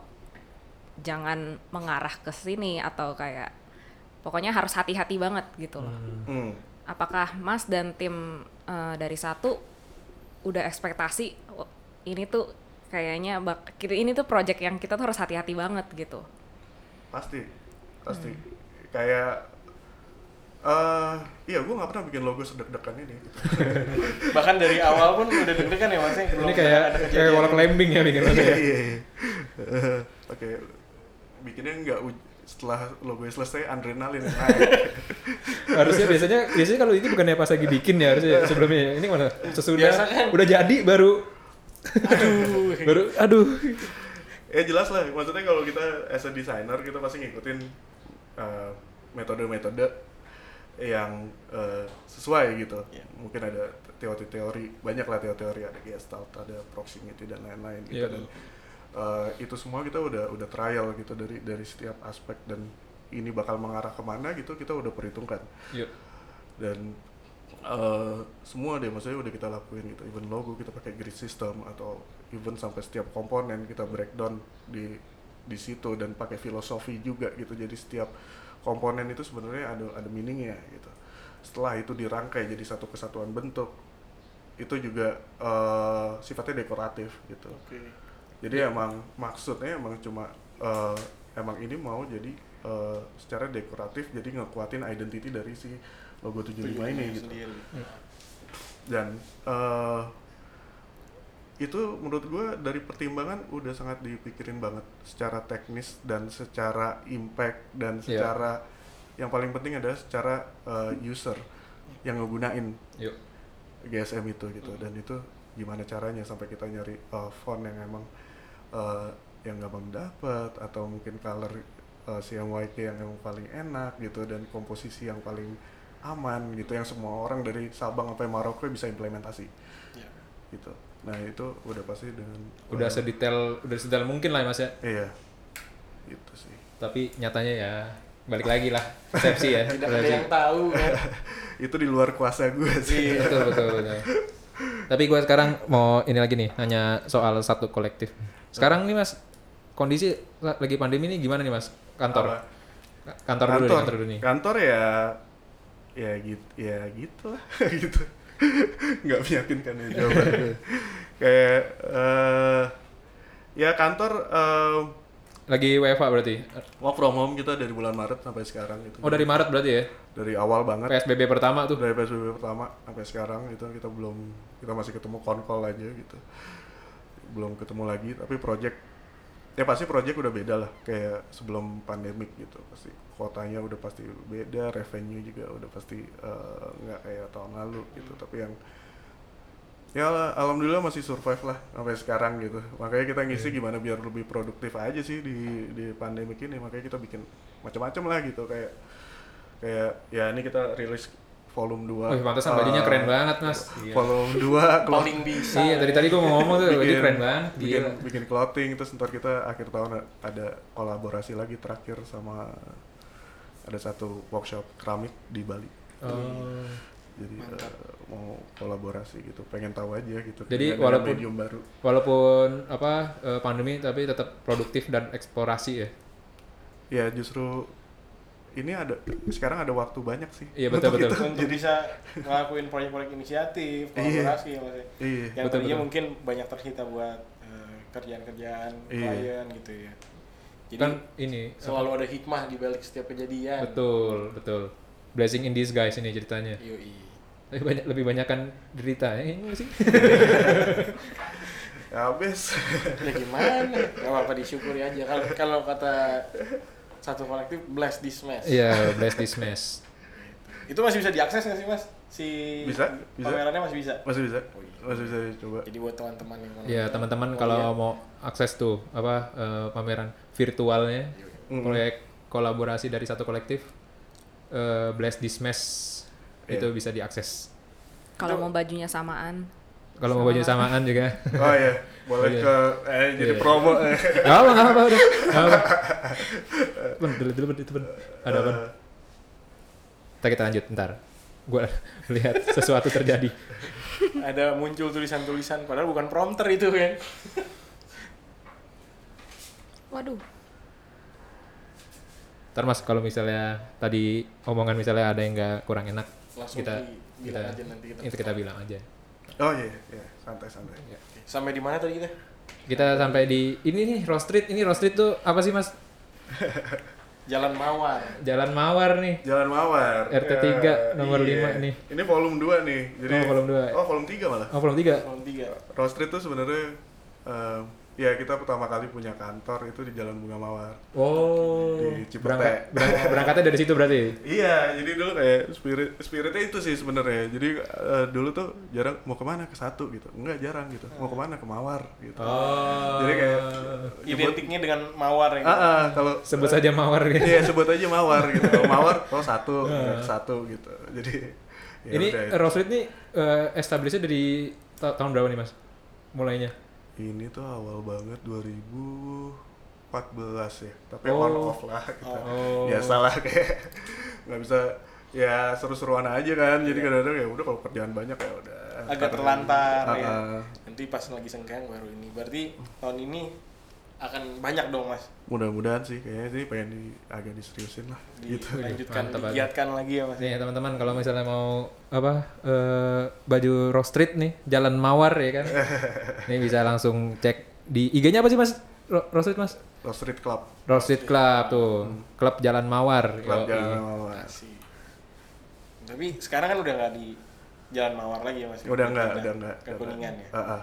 jangan mengarah ke sini atau kayak pokoknya harus hati-hati banget gitu loh.
Hmm.
Apakah Mas dan tim eh, dari satu udah ekspektasi "Oh, ini tuh kayaknya bak kita- ini tuh project yang kita tuh harus hati-hati banget gitu.
pasti pasti kayak eh iya gue nggak pernah bikin logo sedek-dekan ini gitu.
Bahkan dari awal pun udah deg-degan ya mas ya.
Ini kayak
ada
kayak wall climbing ya bikin mas ya
Iya, iya, iya. Oke, bikinnya nggak uj- setelah logo selesai adrenalin naik.
harusnya biasanya biasanya kalau ini bukannya pas lagi bikin ya harusnya sebelumnya ya. ini mana sesudah
Biasa kan?
udah jadi baru
Aduh.
baru aduh
ya jelas lah, maksudnya kalau kita as a designer kita pasti ngikutin eh, metode-metode yang eh, sesuai gitu.
Iya.
Mungkin ada teori-teori, banyak lah teori-teori, ada gestalt, ada proximity dan lain-lain gitu.
Iya.
Dan eh, itu semua kita udah udah trial gitu dari dari setiap aspek dan ini bakal mengarah ke mana gitu kita udah perhitungkan.
yuk
dan eh, semua deh maksudnya udah kita lakuin gitu. Even logo kita pakai grid system atau even sampai setiap komponen kita breakdown di di situ dan pakai filosofi juga gitu. Jadi setiap komponen itu sebenarnya ada ada meaningnya gitu. Setelah itu dirangkai jadi satu kesatuan bentuk itu juga eh, sifatnya dekoratif gitu.
Oke.
jadi emang maksudnya emang cuma eh, emang ini mau jadi eh, secara dekoratif jadi ngekuatin identity dari si logo 75 ini gitu
sendiri.
dan eh, itu menurut gue dari pertimbangan udah sangat dipikirin banget secara teknis dan secara impact dan
Iya.
secara yang paling penting adalah secara eh, user yang ngegunain
Yuk.
GSM itu gitu dan itu gimana caranya sampai kita nyari uh, font yang emang uh, yang gampang dapat atau mungkin color uh, CMYK yang emang paling enak gitu dan komposisi yang paling aman gitu yang semua orang dari Sabang sampai Maroko bisa implementasi
Ya.
gitu nah itu udah pasti dengan
Udah
uh,
sedetail udah sedetail mungkin lah ya Mas ya.
iya itu sih
Tapi nyatanya ya balik lagi lah persepsi ya.
Tidak ada yang tahu kan.
itu di luar kuasa gue sih
Iya.
betul betul betul. Tapi gue sekarang mau ini lagi nih nanya soal satu kolektif. Sekarang nih mas kondisi la- lagi pandemi nih gimana nih mas kantor?
Apa?
Kantor, dulu nih, kantor dulu nih.
kantor ya ya gitu ya gitu lah gitu nggak meyakinkan ya jawabannya kayak eh ya kantor eh,
Lagi WFA berarti.
work from home kita dari bulan Maret sampai sekarang gitu
Oh dari Maret berarti ya?
dari awal banget
PSBB pertama tuh.
dari PSBB pertama sampai sekarang itu kita belum kita masih ketemu konkol aja gitu belum ketemu lagi tapi project ya pasti project udah beda lah kayak sebelum pandemik gitu pasti kotanya udah pasti beda revenue juga udah pasti eh, nggak kayak tahun lalu gitu. Tapi yang ya alhamdulillah masih survive lah sampai sekarang gitu. Makanya kita ngisi gimana biar lebih produktif aja sih di di pandemik ini. Makanya kita bikin macam-macam lah gitu kayak kayak ya ini kita rilis volume 2
Wih pantesan bajunya keren banget mas. Iya.
volume 2
Paling bisa.
Iya dari tadi gue mau ngomong tuh baju keren banget.
bikin,
Gila.
bikin clothing terus ntar kita akhir tahun ada kolaborasi lagi terakhir sama ada satu workshop keramik di Bali
Oh.
jadi eh, mau kolaborasi gitu pengen tahu aja gitu
Jadi
dengan
walaupun-
medium baru
Walaupun apa eh, pandemi tapi tetap produktif dan eksplorasi ya.
ya justru ini ada sekarang ada waktu banyak sih
Iya, betul, betul.
itu.
Untuk bisa ngelakuin proyek-proyek inisiatif, kolaborasi ya Mas. ya.
iya
Yang
Betul,
tadinya
betul.
mungkin banyak tersita buat eh, kerjaan-kerjaan
Iya.
klien gitu ya. Jadi
kan ini
selalu ada hikmah di balik setiap kejadian.
betul betul. Blessing in disguise ini ceritanya.
Yoi.
Lebih banyak lebih banyak kan derita ya ini sih.
ya habis
ya gimana? Gak apa-apa disyukuri aja. Kalau kalau kata satu kolektif bless this mess.
Iya, bless this mess.
Itu masih bisa diakses nggak sih mas? Si
Bisa, bisa.
pamerannya masih bisa.
masih bisa
Oh iya.
masih bisa coba
Jadi buat teman-teman yang kalau-
Ya teman-teman
Oh,
kalau
iya.
mau akses tuh apa eh, pameran virtualnya
Mm.
proyek kolaborasi dari satu kolektif eh, Bless This Mess
Iya.
itu bisa diakses.
Kalau mau bajunya samaan,
Kalau mau baju samaan juga.
oh iya boleh
Iya.
ke eh jadi
Iya.
promo eh.
Gak apa, gak apa, udah. Gak apa. Ben, dulu, dulu, itu Ben. Ada apa? Ntar kita lanjut, ntar. Gue lihat sesuatu terjadi.
ada muncul tulisan-tulisan padahal bukan prompter itu kan.
waduh,
Ntar mas, kalau misalnya tadi omongan misalnya ada yang nggak kurang enak,
Langsung
kita kita
bilang aja nanti kita.
itu kita bilang aja.
Oh iya iya santai santai
Sampai di mana tadi kita?
Kita sampai di ini nih Rose Street. Ini Rose Street tuh apa sih mas?
Jalan Mawar.
Jalan Mawar nih.
Jalan Mawar.
RT
Ya,
3, nomor
iya.
5 nih.
Ini volume 2 nih. Jadi
Oh, volume 2.
Oh, volume 3 malah.
Oh belum tiga.
Kolom tiga.
Rose Street tuh sebenarnya eh, ya kita pertama kali punya kantor itu di Jalan Bunga Mawar.
Oh.
Di Cipete.
Berangkat, berang- berangkatnya dari situ berarti.
Iya, jadi dulu kayak spirit spiritnya itu sih sebenarnya. Jadi eh, dulu tuh jarang mau ke mana ke satu gitu, enggak jarang gitu. Mau ke mana ke Mawar gitu.
Oh.
Jadi kayak
Identiknya dengan Mawar ya.
ah, ah, kalau
sebut saja Mawar gitu.
Iya sebut aja mawar gitu. Kalau mawar oh satu, satu gitu. Jadi ya
ini Street nih eh, establishnya dari ta- tahun berapa nih mas? Mulainya?
Ini tuh awal banget 2014 ya. Tapi
Oh.
on off lah kita.
Oh.
Biasalah kayak nggak bisa ya seru-seruan aja kan. Jadi kadang-kadang ya udah kalau kerjaan banyak ya udah.
Agak
Ntar-
terlantar ya. Nanti pas lagi sengkang baru ini. Berarti tahun ini akan banyak dong mas
mudah-mudahan sih kayaknya sih pengen di agak diseriusin lah gitu
dilanjutkan
Mantap
lagi ya mas
Nih teman-teman kalau misalnya mau apa eh, baju Rock Street nih Jalan Mawar ya kan. Nih bisa langsung cek di IG-nya apa sih Mas? Ro- Rock Street Mas?
Rock Street Club
Rock Street Club tuh. Klub Jalan Mawar.
Club
Yoi.
Jalan Mawar
Asik. tapi sekarang kan udah nggak di Jalan Mawar lagi ya mas
udah enggak udah enggak
ke kuningan ya
Ah, ah.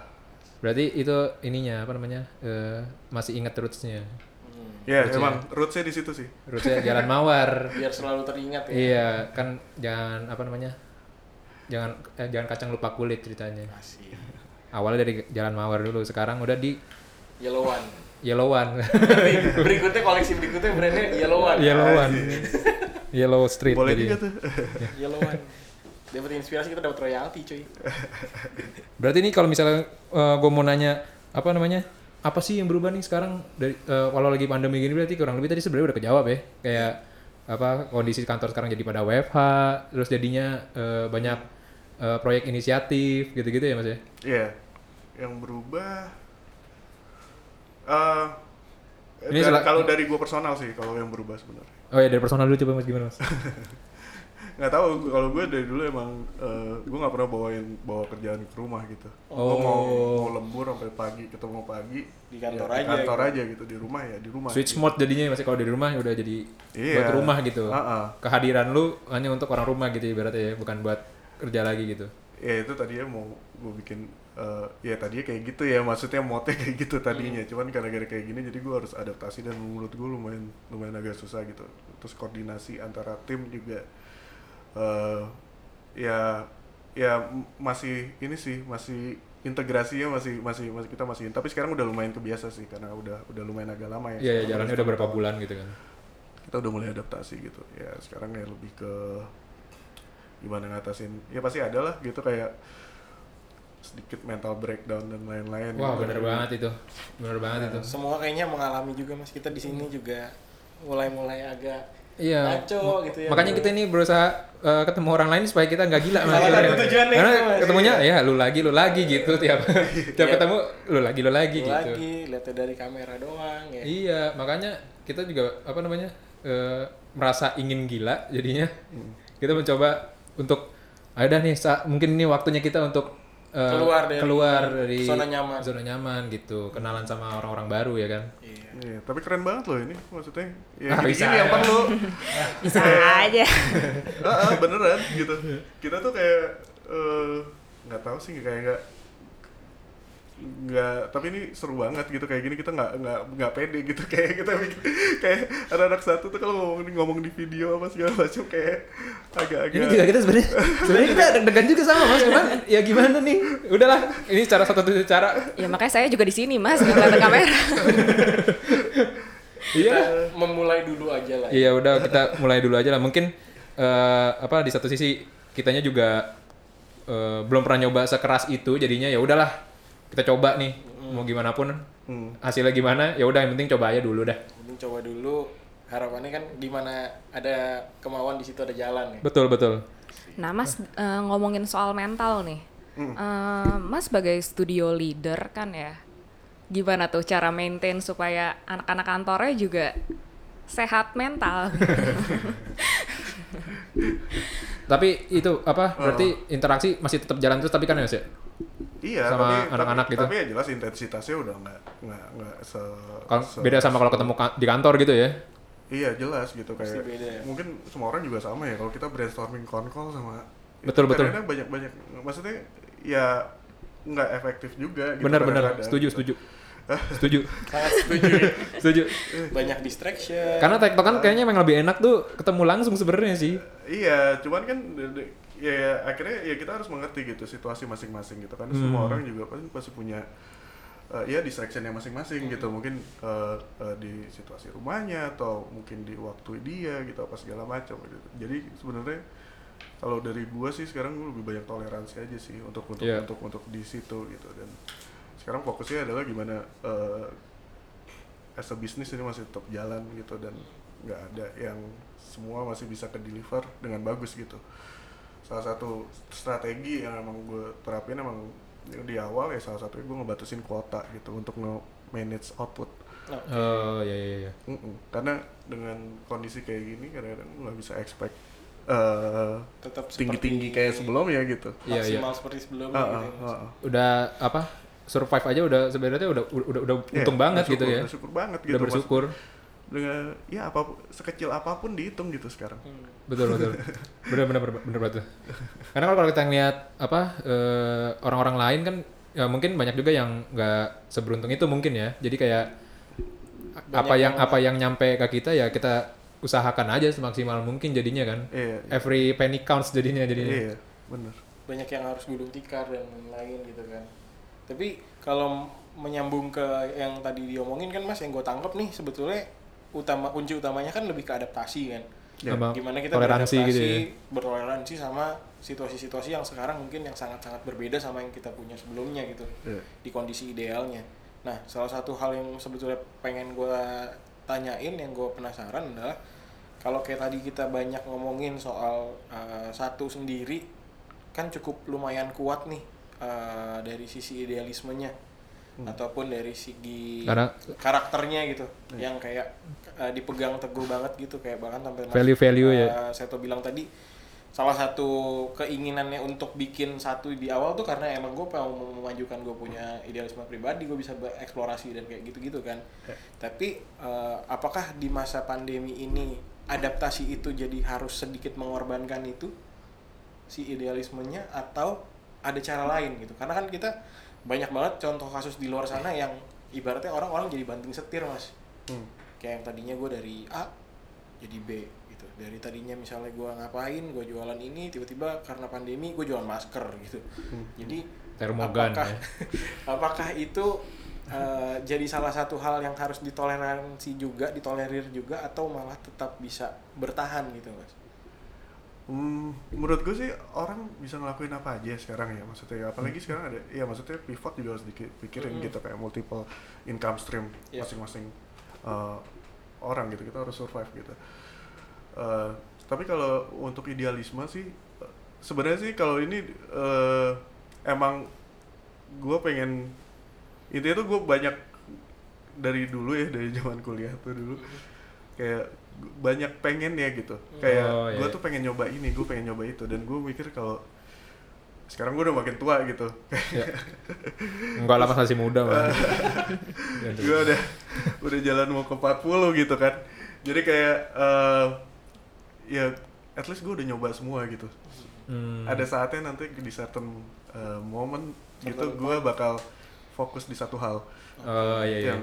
Berarti itu ininya apa namanya? eh, masih ingat roots-nya.
Hmm.
ya
Roots
emang rootsnya di situ sih
Rootsnya Jalan Mawar.
biar selalu teringat ya
Iya, kan jangan apa namanya? Jangan eh, jangan kacang lupa kulit ceritanya.
Asik.
Awalnya dari Jalan Mawar dulu, sekarang udah di
Yellow One
Yellow One.
Berikutnya koleksi berikutnya brandnya Yellow One
Yellow One. Yellow Street
boleh
jadi.
juga tuh
Yellow One dapat inspirasi kita dapat royalti cuy
Berarti nih kalau misalnya gue mau nanya apa namanya? Apa sih yang berubah nih sekarang dari eh, kalau lagi pandemi gini berarti kurang lebih tadi sebenarnya udah kejawab ya. Kayak apa kondisi kantor sekarang jadi pada WFH, terus jadinya eh, banyak eh, proyek inisiatif gitu-gitu ya Mas ya.
Iya, yang berubah. eh
Ini
kalau dari gua personal sih, kalau yang berubah sebenarnya.
Oh ya dari personal dulu coba Mas gimana Mas?
Nggak tahu, kalau gue dari dulu emang eh gue nggak pernah bawain bawa kerjaan ke rumah gitu.
Oh.
mau mau lembur sampai pagi, ketemu pagi
Di kantor
ya,
aja
Di kantor
gitu.
aja gitu di rumah ya di rumah.
Switch
gitu.
mode jadinya masih kalau di rumah udah jadi
Iya.
buat rumah gitu.
Ah, ah.
Kehadiran lu hanya untuk orang rumah gitu ibaratnya ya, bukan buat kerja lagi gitu.
Ya itu tadinya mau gue bikin eh, ya tadinya kayak gitu ya maksudnya mote kayak gitu tadinya cuman gara-gara kayak gini jadi gue harus adaptasi dan menurut gue lumayan lumayan agak susah gitu terus koordinasi antara tim juga eh ya ya masih ini sih masih integrasinya masih masih masih kita masih tapi sekarang udah lumayan kebiasa sih karena udah udah lumayan agak lama ya
Iya, ya, jalannya udah berapa bulan gitu kan.
kita udah mulai adaptasi gitu ya sekarang ya lebih ke gimana ngatasin ya pasti ada lah gitu kayak sedikit mental breakdown dan lain-lain
Wah,
gitu.
bener banget itu. Bener banget itu.
semua kayaknya mengalami juga mas kita di sini juga mulai-mulai agak
Iya.
ngaco gitu ya
Makanya kita ini berusaha eh, ketemu orang lain supaya kita nggak gila
Salah satu
sebenarnya.
tujuannya
Karena ketemunya ya lu lagi lu lagi gitu tiap tiap
Iya.
ketemu lu lagi lu lagi gitu.
lagi lihatnya dari kamera doang ya
Iya, makanya kita juga apa namanya eh, merasa ingin gila jadinya
Hmm.
kita mencoba untuk ada nih mungkin ini waktunya kita untuk eh,
Keluar dari
keluar dari
zona nyaman.
zona nyaman gitu, kenalan sama orang-orang baru ya kan.
Iya.
Iya, tapi keren banget loh ini maksudnya ya
Ah, bisa.
gini yang perlu
Bisa aja.
Ah, ah, beneran gitu kita tuh kayak eh, nggak tahu sih kayak nggak nggak tapi ini seru banget gitu kayak gini kita nggak nggak nggak pede gitu kayak kita kayak anak-anak satu tuh kalau ngomong ngomong di video apa segala macam kayak agak-agak
Ini juga kita sebenarnya sebenarnya kita deg-degan juga sama Mas, cuman ya gimana nih? Udahlah, ini cara satu satu cara.
Ya makanya saya juga di sini mas, nggak kelihatan kamera.
Iya.
Memulai dulu aja lah
Iya udah kita mulai dulu aja lah. Mungkin eh, apa di satu sisi kitanya juga eh, belum pernah nyoba sekeras itu, jadinya ya udahlah kita coba nih mau gimana pun
Hmm.
hasilnya gimana ya udah yang penting coba aja dulu dah.
mending coba dulu harapannya kan di mana ada kemauan di situ ada jalan ya
Betul betul.
Nah mas eh, ngomongin soal mental nih, Eh, mas sebagai studio leader kan ya, gimana tuh cara maintain supaya anak-anak kantornya juga sehat mental?
Tapi itu apa berarti interaksi masih tetap jalan terus tapi kan ya Mas ya?
Iya
Sama anak-anak gitu.
tapi ya jelas intensitasnya udah nggak nggak nggak se, se-
beda sama kalau ketemu ka- di kantor gitu ya.
iya jelas gitu
Pasti
kayak
beda ya.
mungkin semua orang juga sama ya kalau kita brainstorming konkol sama
Betul, betul.
kadang-kadang banyak-banyak maksudnya ya nggak efektif juga gitu
Benar benar, setuju setuju. setuju.
sangat setuju ya.
Setuju.
banyak distraction
Karena tektokan kayaknya emang lebih enak tuh ketemu langsung sebenarnya sih.
Iya, cuman kan ya, ya akhirnya ya kita harus mengerti gitu situasi masing-masing gitu kan. Semua
Hmm.
orang juga pasti pasti punya eh, ya distractionnya masing-masing gitu. Mungkin eh, eh, di situasi rumahnya atau mungkin di waktu dia gitu apa segala macam gitu. Jadi sebenarnya kalau dari gua sih sekarang gua lebih banyak toleransi aja sih untuk untuk
Iya.
untuk untuk di situ gitu dan sekarang fokusnya adalah gimana eh, as a business ini masih tetap jalan gitu dan nggak ada yang semua masih bisa ke deliver dengan bagus gitu salah satu strategi yang emang gue terapin emang di awal ya salah satunya gue ngebatasin kuota gitu untuk nge manage output
Oke.
Oh iya iya iya.
Mm-mm. karena dengan kondisi kayak gini kadang-kadang nggak bisa expect eh,
tetap
tinggi-tinggi
seperti
kayak sebelumnya gitu
Iya, iya.
maksimal seperti sebelumnya
Ah,
gitu
ah,
ya, Mas.
ah, ah.
Udah apa? Survive aja udah sebenarnya udah udah udah
Iya,
untung banget gitu ya.
bersyukur banget gitu
Udah bersyukur.
Dengan ya apa sekecil apa pun dihitung gitu sekarang
Hmm.
Betul betul. Bener bener bener, bener banget tuh. Karena kalau kita ngeliat apa eh, orang-orang lain kan ya mungkin banyak juga yang nggak seberuntung itu mungkin ya. Jadi kayak apa yang
yang-
apa yang nyampe ke kita ya kita usahakan aja semaksimal mungkin jadinya kan.
iya iya,
Every penny counts jadinya jadinya.
iya bener
banyak yang harus gulung tikar dan lain-lain gitu kan tapi kalau menyambung ke yang tadi diomongin kan mas yang gue tangkap nih sebetulnya utama kunci utamanya kan lebih ke adaptasi kan
Ya.
Gimana kita
toleransi
beradaptasi
gitu ya.
bertoleransi sama situasi-situasi yang sekarang mungkin yang sangat-sangat berbeda sama yang kita punya sebelumnya gitu
Iya.
di kondisi idealnya nah salah satu hal yang sebetulnya pengen gue tanyain yang gue penasaran adalah kalau kayak tadi kita banyak ngomongin soal uh, satu sendiri kan cukup lumayan kuat nih uh, dari sisi idealismenya ataupun dari segi
Karena
karakternya gitu. Yang kayak uh, dipegang teguh banget gitu kayak bahkan sampai Mas,
Value-value ya.
uh, Seto bilang tadi salah satu keinginannya untuk bikin satu di awal tuh karena emang gue mau memajukan gue punya idealisme pribadi gue bisa bereksplorasi dan kayak gitu-gitu kan. Tapi uh, apakah di masa pandemi ini adaptasi itu jadi harus sedikit mengorbankan itu si idealismenya atau ada cara lain gitu? Karena kan kita banyak banget contoh kasus di luar sana yang ibaratnya orang-orang jadi banting setir mas.
Hmm.
kayak yang tadinya gue dari A jadi B gitu. Dari tadinya misalnya gue ngapain gue jualan ini tiba-tiba karena pandemi gue jualan masker gitu. Jadi
Termogan
apakah
ya.
apakah itu eh, jadi salah satu hal yang harus ditoleransi juga ditolerir juga atau malah tetap bisa bertahan gitu mas
Hmm, menurut gue sih orang bisa ngelakuin apa aja sekarang ya maksudnya. Apalagi sekarang ada ya maksudnya pivot juga harus dipikirin
Hmm.
gitu kayak multiple income stream
Iya.
masing-masing uh, orang gitu kita harus survive gitu. Uh, tapi kalau untuk idealisme sih uh, sebenarnya sih kalau ini uh, emang gue pengen intinya tuh gue banyak dari dulu ya dari zaman kuliah tuh dulu. Kayak gu- banyak pengen ya gitu kayak
Oh, iya,
gue tuh pengen nyoba ini gue pengen nyoba itu dan gue mikir kalau sekarang gue udah makin tua gitu
Ya. Enggak lah masih muda mah.
gue udah udah jalan mau ke 40 gitu kan jadi kayak eh, ya at least gue udah nyoba semua gitu
Hmm.
ada saatnya nanti di certain eh, moment gitu gue bakal fokus di satu hal
Oh iya iya.
yang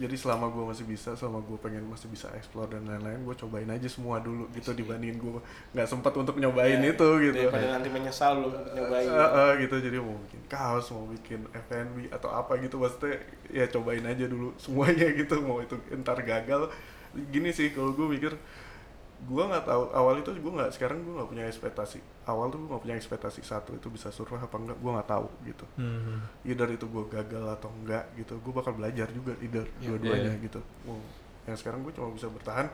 jadi selama gue masih bisa selama gue pengen masih bisa explore dan lain-lain gue cobain aja semua dulu gitu dibandingin gue nggak sempat untuk nyobain
Ya,
itu gitu.
daripada nanti menyesal belum nyobain.
Eh, eh, gitu. Jadi mau bikin kaos mau bikin F&B atau apa gitu maksudnya ya cobain aja dulu semuanya gitu. Mau itu ntar gagal gini sih kalau gue mikir gue nggak tahu awal itu gue nggak sekarang gue nggak punya ekspektasi awal tuh gue nggak punya ekspektasi satu itu bisa survive apa enggak gue nggak tahu gitu
Hmm.
either itu gue gagal atau enggak gitu gue bakal belajar juga either
Ya,
dua-duanya
iya.
gitu Wow. yang sekarang gue cuma bisa bertahan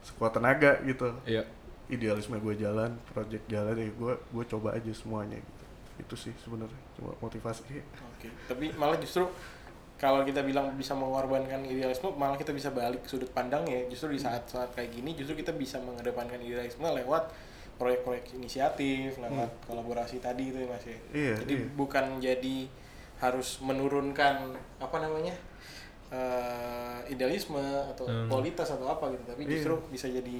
sekuat tenaga gitu
Iya.
idealisme gue jalan project jalan ya gue gue coba aja semuanya gitu itu sih sebenarnya cuma motivasi
Oke, tapi malah justru kalau kita bilang bisa mengorbankan idealisme, malah kita bisa balik ke sudut pandang ya. Justru di saat-saat kayak gini, justru kita bisa mengedepankan idealisme lewat proyek-proyek inisiatif, lewat kolaborasi tadi itu ya mas ya.
Iya,
Jadi
iya.
bukan jadi harus menurunkan apa namanya eh, idealisme atau
Hmm.
kualitas atau apa gitu, tapi
Iya.
justru bisa jadi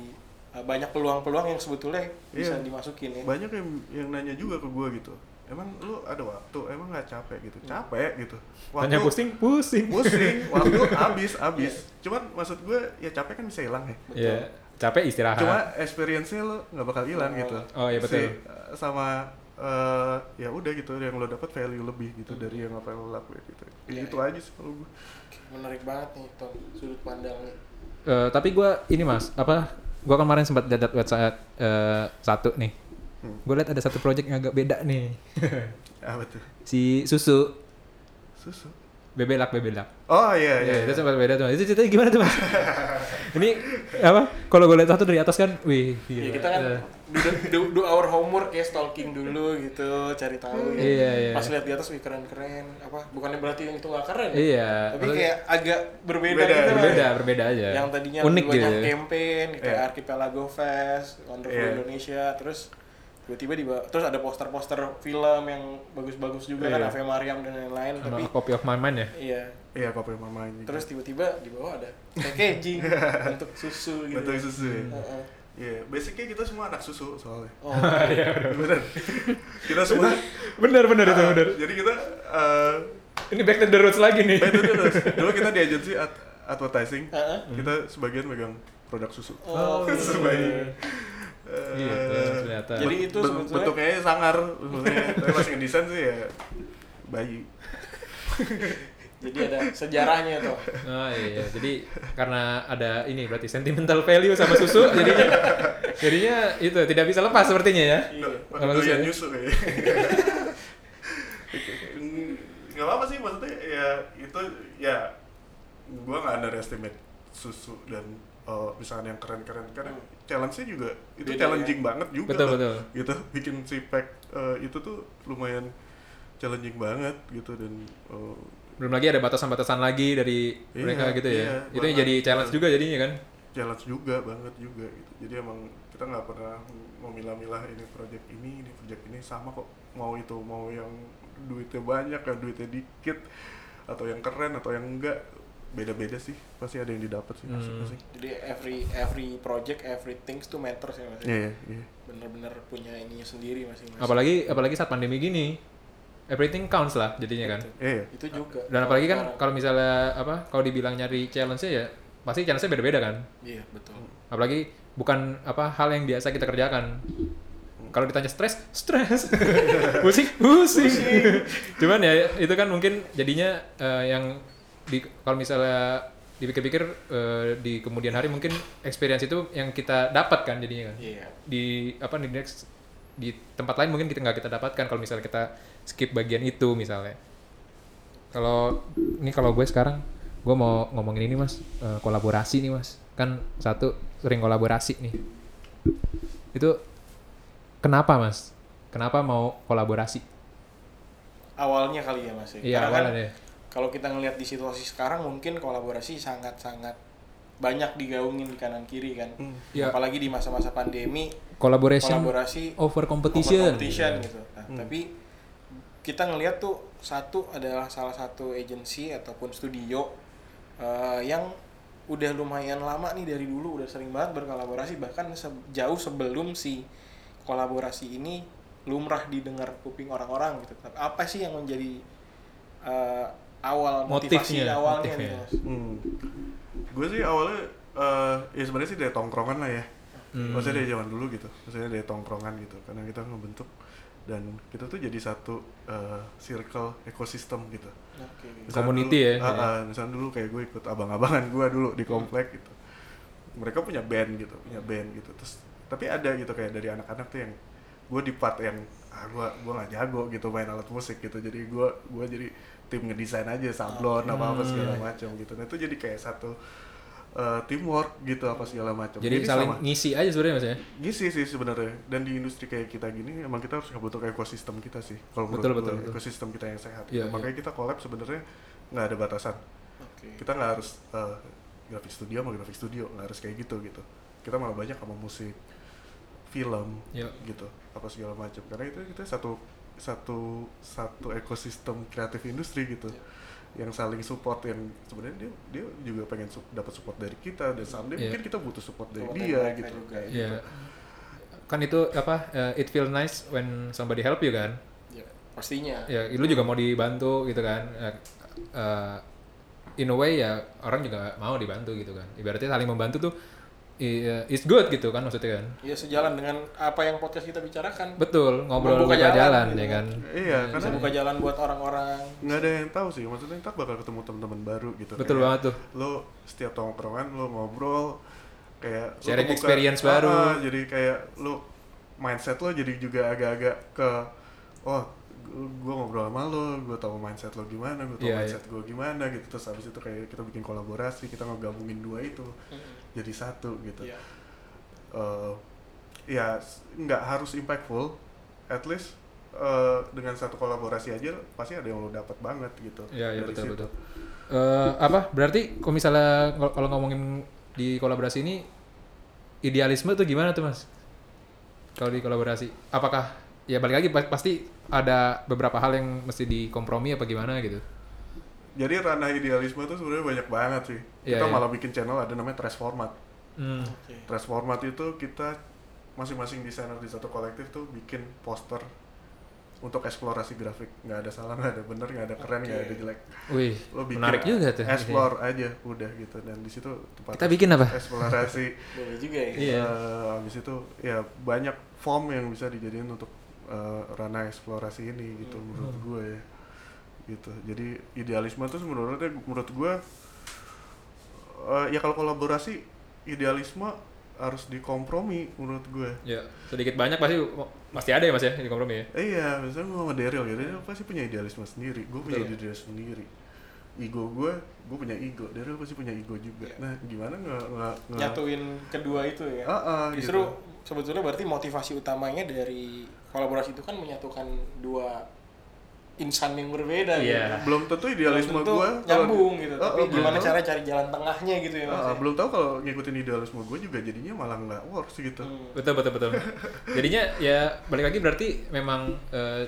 eh, banyak peluang-peluang yang sebetulnya bisa
Iya.
dimasukin ya.
banyak yang yang nanya juga ke gue gitu emang lu ada waktu emang nggak capek gitu capek gitu
Tanya pusing, pusing.
pusing waktu habis habis cuman maksud gue ya capek kan bisa hilang ya
Iya. Capek istirahat.
cuma experience-nya lo nggak bakal hilang
Oh.
gitu
Oh, iya, betul.
Si, eh, sama eh, ya udah gitu yang lo dapat value lebih gitu dari yang apa yang lo lakuin gitu
Iya,
itu
iya.
aja sih kalau gue
Menarik banget nih, Tom, sudut pandangnya.
Eh, tapi gue ini mas, apa? Gue kemarin sempat lihat website eh, satu nih.
Hmm.
Gue lihat ada satu project yang agak beda nih.
apa tuh
si susu.
susu
Bebelak, bebelak.
Oh iya
Iya,
iya.
itu
iya.
sempat beda tuh. Itu ceritanya gimana tuh mas? Ini apa? Kalau gue lihat satu dari atas kan, wih.
Ya,
gila.
kita kan
Eh,
do, do, do our homework ya stalking dulu gitu, cari tahu ya.
Iya, iya.
Pas lihat di atas wih keren-keren. Apa bukannya berarti yang itu nggak keren? ya?
Iya.
Tapi
maksudnya
kayak agak berbeda
Beda,
gitu. Mas.
berbeda, berbeda aja.
Yang tadinya
unik
banyak
gitu. ya.
campaign kayak
Iya.
Archipelago Fest, Wonderful
Iya.
Indonesia, terus tiba-tiba di terus ada poster-poster film yang bagus-bagus juga kan
Iya.
Ave Mariam dan lain-lain
Sama
tapi
Copy of My Mind ya.
iya
Iya kopi mama ini.
terus tiba-tiba di bawah ada packaging untuk susu gitu
Bentuk susu ya.
Heeh.
Iya, basicnya kita semua anak susu soalnya.
oh
Bener. kita semua.
Bener bener itu
Ah,
bener.
Jadi kita eh
Ini back to the roots lagi nih.
eh, itu terus. Dulu kita di agensi ad- advertising.
Heeh.
Kita sebagian megang produk susu.
Oh,
sebagian. Eh,
Gitu, ternyata.
Jadi itu sebetulnya-
bentuknya sangar, tapi pas ngedesain sih ya bayi.
jadi ada sejarahnya tuh
Oh iya, jadi karena ada ini berarti sentimental value sama susu, jadinya jadinya itu tidak bisa lepas sepertinya ya.
iya
Kalau susu ya?
nyusu kayaknya. Gak apa-apa sih maksudnya ya itu ya gua nggak underestimate susu dan uh, misalnya yang keren-keren karena challenge-nya juga itu
Beda
challenging banget juga
Betul, betul.
gitu bikin si pack uh, itu tuh lumayan challenging banget gitu dan uh,
Belum lagi ada batasan-batasan lagi dari
Iya,
mereka gitu ya.
iya,
itu yang
banget.
jadi challenge juga jadinya kan.
challenge juga banget juga gitu jadi emang kita nggak pernah memilah-milah ini project ini ini project ini sama kok mau itu mau yang duitnya banyak yang duitnya dikit atau yang keren atau yang enggak beda-beda sih pasti ada yang didapat sih
Hmm.
masing-masing
jadi every every project every things to matters ya mas
iya iya
bener-bener punya ininya sendiri masing-masing
Apalagi apalagi saat pandemi gini. Everything counts lah jadinya kan.
iya
itu juga
Dan apalagi kan kalau misalnya apa kalau dibilang nyari challenge-nya ya pasti challenge-nya beda-beda kan.
iya betul
Apalagi bukan apa hal yang biasa kita kerjakan. Kalau ditanya stres, stres. pusing, pusing. Cuman ya itu kan mungkin jadinya eh, yang di kalau misalnya dipikir-pikir eh, di kemudian hari mungkin experience itu yang kita dapat kan jadinya kan.
iya.
Di apa di next di tempat lain mungkin kita nggak kita dapatkan kalau misalnya kita skip bagian itu misalnya. Kalau ini kalau gue sekarang gue mau ngomongin ini mas. Eh, kolaborasi nih mas. Kan satu sering kolaborasi nih. Itu kenapa mas? Kenapa mau kolaborasi?
Awalnya kali ya mas ya.
iya
kan
awalnya. deh
kalau kita ngelihat di situasi sekarang mungkin kolaborasi sangat-sangat banyak digaungin di kanan kiri kan
Hmm.
Iya.
apalagi di masa-masa pandemi
collaboration
kolaborasi
over competition,
competition
Iya.
gitu nah, tapi kita ngelihat tuh satu adalah salah satu agensi ataupun studio eh, yang udah lumayan lama nih dari dulu udah sering banget berkolaborasi bahkan se- jauh sebelum si kolaborasi ini lumrah didengar kuping orang-orang gitu Tapi apa sih yang menjadi eh, awal motivasi
Motifnya,
awalnya
motifnya.
mas
hmm. gue sih awalnya eh, ya sebenarnya sih dari tongkrongan lah ya
Hmm.
maksudnya dari zaman dulu gitu maksudnya dari tongkrongan gitu karena kita ngebentuk dan kita tuh jadi satu eh, circle ekosistem gitu
Oke.
Misalnya
Community
dulu,
ya, jadi.
ah, misalnya dulu kayak gue ikut abang-abangan gue dulu di komplek gitu mereka punya band gitu punya band gitu terus tapi ada gitu kayak dari anak-anak tuh yang gue di part yang ah gue gue nggak jago gitu main alat musik gitu jadi gue gue jadi tim ngedesain aja sablon apa apa segala
Hmm.
macam gitu nah itu jadi kayak satu eh, teamwork gitu apa segala macam
jadi saling ngisi aja sebenarnya mas ya
Gisi sih sebenarnya dan di industri kayak kita gini emang kita harus ngebentuk ekosistem kita sih kalau
Betul, betul, betul.
ekosistem kita yang sehat
Iya,
gitu. makanya kita collab sebenarnya nggak ada batasan
Oke.
kita nggak harus eh, grafik studio sama grafik studio nggak harus kayak gitu gitu kita malah banyak sama musik film
Iya.
gitu apa segala macam karena itu kita satu satu satu ekosistem kreatif industri gitu. Yang saling support yang sebenarnya dia dia juga pengen sup- dapat support dari kita dan someday
Iya.
mungkin kita butuh support dari
Support
dia gitu.
juga,
kayak
Iya.
gitu.
kan itu apa eh, it feel nice when somebody help you kan?
Ya, pastinya.
Ya lu juga mau dibantu gitu kan? Eh, in a way ya orang juga mau dibantu gitu kan? Ibaratnya saling membantu tuh i- it's good gitu kan maksudnya kan?
Ya sejalan dengan apa yang podcast kita bicarakan.
Betul ngobrol buka jalan,
jalan,
ya
gitu.
kan?
iya
bisa
karena
buka jalan buat orang-orang.
Nggak ada yang tahu sih maksudnya ntar bakal ketemu teman-teman baru gitu
betul
Kayak
banget tuh.
lo setiap tongkrongan lo ngobrol kayak
Sharing experience
Ah,
baru.
ah, jadi kayak lo mindset lo jadi juga agak-agak ke oh gue ngobrol sama lo gue tahu mindset lo gimana gue tahu
Iya,
mindset gue gimana gitu. Terus habis itu kayak kita bikin kolaborasi kita ngegabungin dua itu jadi satu gitu
Iya.
Eh, ya nggak harus impactful at least eh, dengan satu kolaborasi aja pasti ada yang lo dapat banget gitu
Iya, iya
dari
betul
situ.
betul. Eh, apa? Berarti kalau misalnya kalau ngomongin di kolaborasi ini idealisme tuh gimana tuh, Mas? Kalau di kolaborasi, apakah ya balik lagi pa- pasti ada beberapa hal yang mesti dikompromi apa gimana gitu.
Jadi ranah idealisme tuh sebenarnya banyak banget sih
Iya,
kita
iya.
malah bikin channel ada namanya trash format
Hmm.
Oke.
trash format itu kita masing-masing desainer di satu kolektif tuh bikin poster untuk eksplorasi grafik nggak ada salah nggak ada bener nggak ada keren nggak
Oke.
ada jelek
Wih,
lo bikin
menarik juga tuh.
explore aja udah gitu dan di situ tempat
Kita bikin apa?
eksplorasi
Boleh juga ya.
Iya.
Eh, habis itu ya banyak form yang bisa dijadiin untuk eh, ranah eksplorasi ini gitu menurut gue ya gitu jadi idealisme tuh menurutnya menurut gue eh, ya kalau kolaborasi idealisme harus dikompromi menurut gue
Ya, sedikit banyak pasti pasti ada ya Mas ya di kompromi ya.
Eh, iya misalnya gue sama Daryl gitu dia pasti punya idealisme sendiri gue punya
Betul.
idealisme sendiri ego gue gue punya ego Daryl pasti punya ego juga
Iya.
nah gimana nggak nggak
Nyatuin kedua itu ya.
Ah, ah,
Justru
gitu.
sebetulnya berarti motivasi utamanya dari kolaborasi itu kan menyatukan dua insan yang berbeda
Iya.
gitu.
belum tentu idealisme
Belum tentu
gue
nyambung gitu.
Ah,
Tapi
ah,
gimana
belum
cara cari jalan tengahnya gitu ya Mas.
Ah,
ya?
belum tahu kalau ngikutin idealisme gue juga jadinya malah nggak works gitu.
Hmm.
Betul betul betul. Jadinya ya balik lagi berarti memang eh,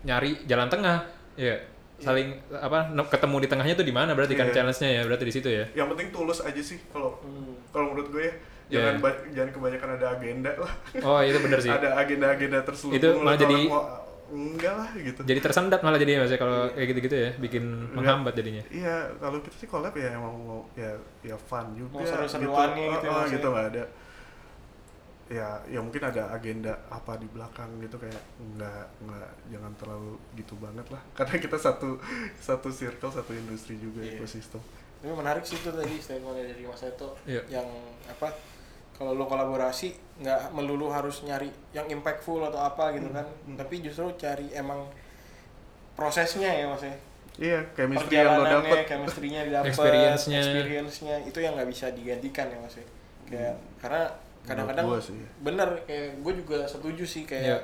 nyari jalan tengah. Ya. Saling apa ne- ketemu di tengahnya tuh di mana berarti kan
Iya.
challenge-nya ya berarti di situ ya.
Yang penting tulus aja sih kalau
Hmm.
kalau menurut gue ya.
Iya.
Jangan ba- jangan kebanyakan ada agenda lah.
Oh, itu bener sih.
ada agenda-agenda terselubung.
Itu
lah,
malah jadi-
mau- enggak lah gitu.
Jadi tersendat malah jadinya Mas ya kalau kayak gitu-gitu ya, bikin menghambat jadinya.
Iya, kalau kita sih collab ya emang mau ya ya fun juga
Mau seru-seruannya gitu ya,
Ah, ah,
Mas,
gitu
ya.
nggak ada ya ya mungkin ada agenda apa di belakang gitu kayak nggak nggak jangan terlalu gitu banget lah karena kita satu satu circle satu industri juga
Iya.
ekosistem
Tapi menarik sih itu tadi statementnya dari Mas Eto
Iya.
yang apa kalau lo kolaborasi nggak melulu harus nyari yang impactful atau apa gitu kan, tapi justru cari emang prosesnya ya Mas ya.
iya chemistry yang lo
Perjalanannya,
dapet
chemistry-nya didapat,
Experience-nya.
experience-nya itu yang nggak bisa digantikan ya Mas ya. Kayak karena kadang-kadang bener kayak gue juga setuju sih kayak
Iya.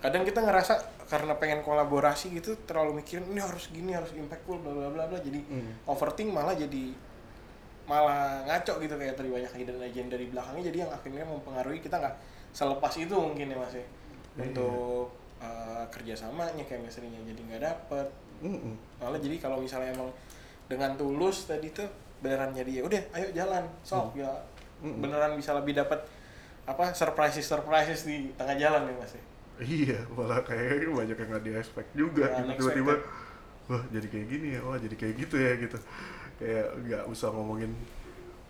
kadang kita ngerasa karena pengen kolaborasi gitu terlalu mikirin ini harus gini harus impactful bla bla bla bla jadi
Hmm.
overthink malah jadi malah ngaco gitu kayak tadi banyak agenda agenda di belakangnya jadi yang akhirnya mempengaruhi kita nggak selepas itu mungkin ya mas ya.
Iya.
untuk uh, kerjasamanya chemistry-nya jadi nggak dapet.
Mm-mm.
malah jadi kalau misalnya emang dengan tulus tadi tuh beneran jadi ya udah ayo jalan. Sok ya
Mm-mm.
beneran bisa lebih dapat apa surprises surprises di tengah jalan ya mas ya.
Iya malah kayak banyak yang nggak di expect juga gitu tiba-tiba wah jadi kayak gini ya wah jadi kayak gitu ya gitu kayak nggak usah ngomongin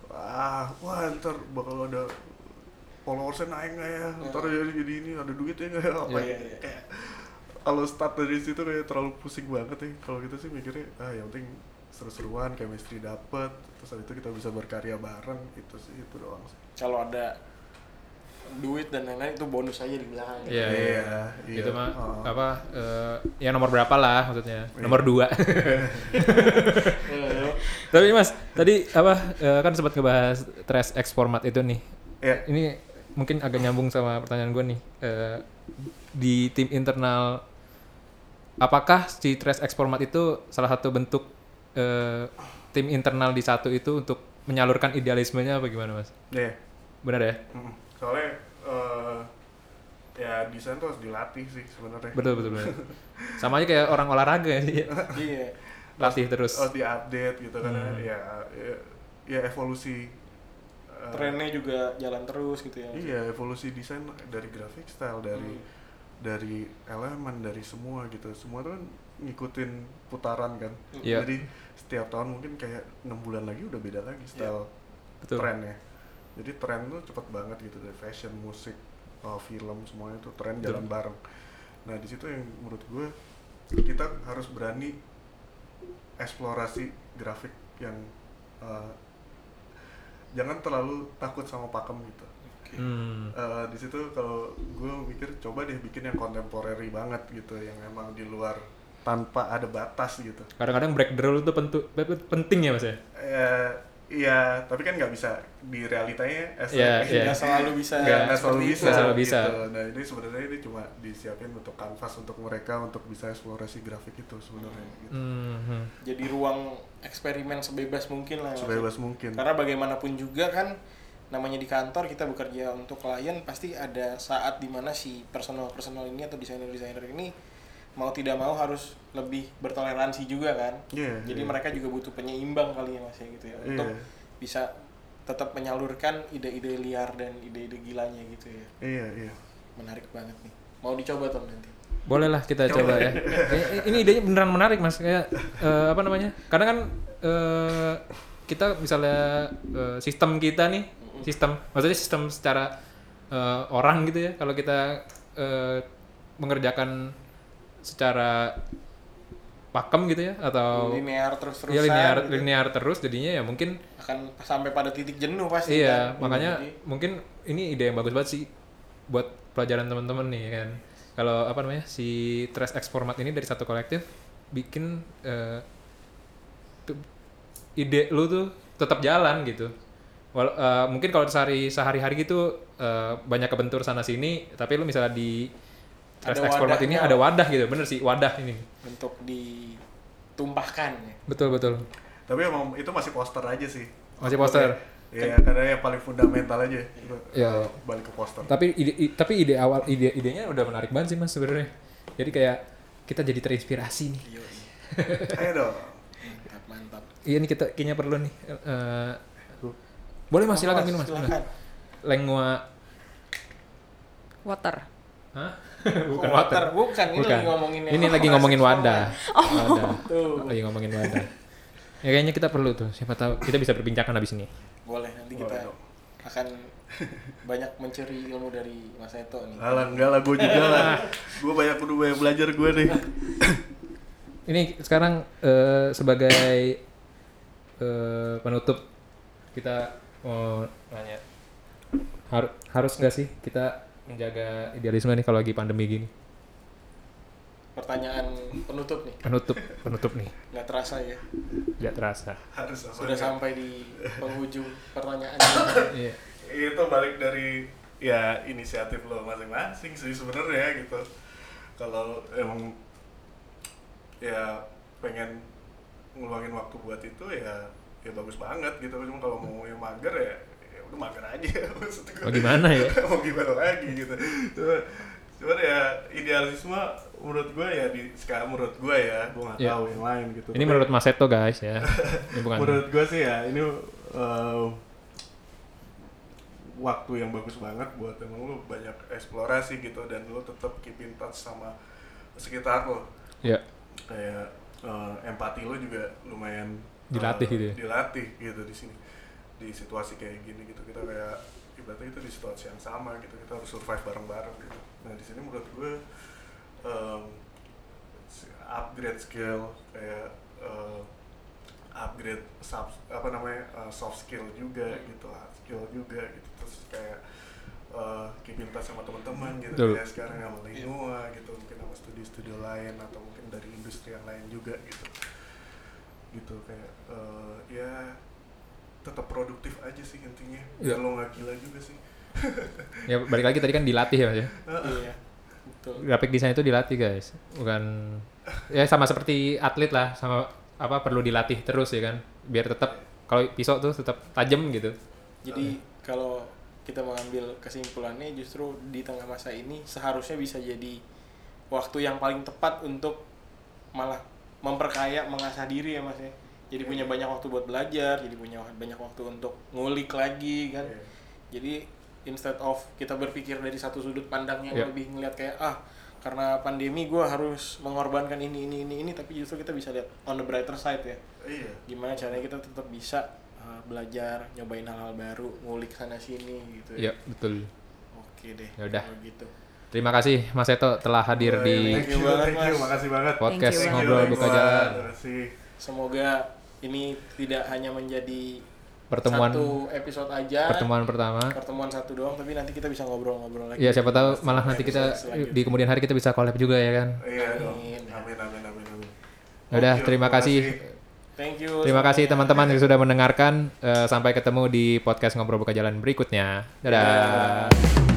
ah wah ntar bakal ada followersnya naik nggak ya ntar jadi jadi ini ada duitnya nggak ya apa
Iya,
ya
iya.
kayak kalau start dari situ kayak terlalu pusing banget ya kalau kita sih mikirnya ah yang penting seru-seruan chemistry dapet terus habis itu kita bisa berkarya bareng itu sih itu doang sih
kalau ada duit dan lain-lain itu bonus aja di belakang
Iya, iya.
Iya, iya.
Itu mah
Oh.
apa eh, ya nomor berapa lah maksudnya. Nomor dua. Tapi Mas, tadi apa eh, kan sempat ngebahas trash X format itu nih.
ya
Ini mungkin agak nyambung sama pertanyaan gue nih. Eh, di tim internal apakah si trash X format itu salah satu bentuk eh, tim internal di satu itu untuk menyalurkan idealismenya apa gimana, Mas?
ya
Benar ya?
Soalnya eh, ya desain tuh harus dilatih sih sebenarnya
Betul betul betul. Sama aja kayak orang olahraga sih.
iya
Latih terus.
harus diupdate gitu kan
Hmm.
ya, ya ya evolusi eh,
trennya juga jalan terus gitu ya
iya evolusi desain dari graphic style dari
Hmm.
dari elemen dari semua gitu semua tuh kan ngikutin putaran kan
Iya.
jadi setiap tahun mungkin kayak enam bulan lagi udah beda lagi style
Betul.
trennya jadi tren tuh cepet banget gitu dari fashion musik uh, film semuanya tuh tren
Betul.
jalan bareng nah di situ yang menurut gue kita harus berani eksplorasi grafik yang uh, jangan terlalu takut sama pakem gitu
Hmm.
Eh, di situ kalau gue mikir coba deh bikin yang contemporary banget gitu yang emang di luar tanpa ada batas gitu
Kadang-kadang break the rule itu pentu- penting ya mas ya.
Eh, iya tapi kan nggak bisa di realitanya as
Iya,
a-
iya.
Nggak selalu bisa
Nggak
nggak selalu bisa.
Nggak selalu bisa.
gitu. Nah ini sebenarnya ini cuma disiapin untuk kanvas untuk mereka untuk bisa eksplorasi grafik itu sebenarnya. Gitu.
Hmm, hmm.
jadi ruang eksperimen sebebas mungkin lah ya.
Sebebas mungkin.
karena bagaimanapun juga kan namanya di kantor kita bekerja untuk klien pasti ada saat di mana si personal personal ini atau desainer desainer ini mau tidak mau harus lebih bertoleransi juga kan
Iya,
jadi
iya.
mereka juga butuh penyeimbang kali ya mas ya gitu ya untuk
Iya.
bisa tetap menyalurkan ide-ide liar dan ide-ide gilanya gitu ya
Iya iya.
menarik banget nih mau dicoba Tom nanti
Boleh lah kita coba ya. Ini- Ini idenya beneran menarik mas. Kayak eh, apa namanya? Karena kan eh, kita misalnya eh, sistem kita nih, sistem, maksudnya sistem secara eh, orang gitu ya. Kalau kita eh, mengerjakan secara pakem gitu ya, atau
linear terus-terusan
ya linear
gitu.
linear terus, jadinya ya mungkin
akan sampai pada titik jenuh pasti
Iya,
kan.
makanya
Jadi,
mungkin ini ide yang bagus banget sih buat pelajaran teman-teman nih kan. Kalau apa namanya si Trash X format ini dari satu kolektif bikin tuh, ide lu tuh tetap jalan gitu. Wal- eh, mungkin kalau sehari sehari-hari gitu eh, banyak kebentur sana sini, tapi lu misalnya di
Ada
format ini ada wadah gitu, bener sih wadah ini.
untuk ditumpahkan ya.
Betul betul.
Tapi emang itu masih poster aja sih.
Masih poster.
Iya, karena yang paling fundamental aja.
Ya.
Balik ke poster.
tapi ide i- tapi ide awal ide idenya udah menarik banget sih mas sebenarnya jadi kayak kita jadi terinspirasi nih
Iya,
Ayo dong.
mantap mantap.
iya nih kita kayaknya perlu nih eh, boleh mas silakan minum mas
Silakan.
lengua
Water.
Hah?
Bukan
water
bukan. Ini
Bukan.
lagi ngomongin
ini lagi
Trash
ngomongin wadah
format.
wadah
Tuh.
lagi ngomongin wadah ya kayaknya kita perlu tuh siapa tahu kita bisa berbincangkan habis ini
Boleh nanti
Boleh
kita
dong.
akan banyak mencuri ilmu dari Mas Eto nih.
Alah enggak lah, gue juga lah. Gue banyak kudu banyak belajar gue nih.
ini sekarang eh, sebagai eh, penutup kita mau nanya Har- harus nggak sih kita menjaga idealisme nih kalau lagi pandemi gini
Pertanyaan penutup nih.
penutup penutup nih
Nggak terasa ya.
nggak terasa
Harus apa
Sudah
ya?
sampai di penghujung pertanyaan.
iya
itu balik dari ya inisiatif lo masing-masing sih sebenarnya gitu kalau emang ya pengen ngeluangin waktu buat itu ya ya bagus banget gitu cuma kalau mau yang mager ya udah mager aja maksud gue
Mau gimana ya?
mau gimana lagi gitu. Cuma cuman ya idealisme menurut gue ya di sekarang menurut gue ya gue nggak
Iya.
tahu yang lain gitu.
Ini
Tapi-
menurut Mas Seto guys ya. Ini bukan
menurut gue sih ya ini eh, waktu yang bagus banget buat emang lu banyak eksplorasi gitu dan lu tetap keep in touch sama sekitar lo
ya
kayak eh, empati lo juga lumayan
Dilatih
eh,
gitu ya?
dilatih gitu di sini di situasi kayak gini gitu. Kita kayak ibaratnya kita di situasi yang sama gitu. Kita harus survive bareng-bareng gitu. Nah di sini menurut gue si- upgrade skill kayak eh, upgrade sub, apa namanya eh, soft skill juga gitu hard skill juga gitu. Terus kayak eh, keep sama teman-teman gitu.
Betul.
kayak sekarang sama Lingua gitu. Mungkin sama studi-studi lain atau mungkin dari industri yang lain juga gitu. Gitu kayak eh, ya tetap produktif aja sih intinya
Iya.
kalau nggak gila juga sih
ya balik lagi tadi kan dilatih ya mas ya
Iya. Betul.
graphic design itu dilatih guys bukan ya sama seperti atlet lah sama apa perlu dilatih terus ya kan biar tetap kalau pisau tuh tetap tajam gitu
Jadi kalau kita mengambil kesimpulannya justru di tengah masa ini seharusnya bisa jadi waktu yang paling tepat untuk malah memperkaya mengasah diri ya mas ya. Jadi punya banyak waktu buat belajar, jadi punya banyak waktu untuk ngulik lagi kan.
Iya.
Jadi instead of kita berpikir dari satu sudut pandang yang
Iya.
lebih ngeliat kayak ah karena pandemi gue harus mengorbankan ini ini ini ini tapi justru kita bisa lihat on the brighter side ya
iya
gimana caranya kita tetap bisa uh, belajar nyobain hal-hal baru ngulik sana sini gitu
ya betul
oke deh
Ya udah.
gitu
terima kasih Mas Seto telah hadir
Wah,
di
thank you, thank you,
Mas.
makasih banget
podcast
Thank you
ngobrol
Thank you,
buka jalan
Terima kasih.
semoga ini tidak hanya menjadi
pertemuan
satu episode aja.
pertemuan pertama.
Pertemuan satu doang, tapi nanti kita bisa ngobrol-ngobrol lagi.
Iya siapa tahu malah nanti kita
selanjutnya.
di kemudian hari kita bisa collab juga ya kan.
Iya dong.
Amin.
Amin amin amin amin.
Udah,
Oke,
terima kasih.
Thank you.
Terima kasih teman-teman yang sudah mendengarkan. Eh, sampai ketemu di podcast ngobrol buka jalan berikutnya. Dadah.
Dadah.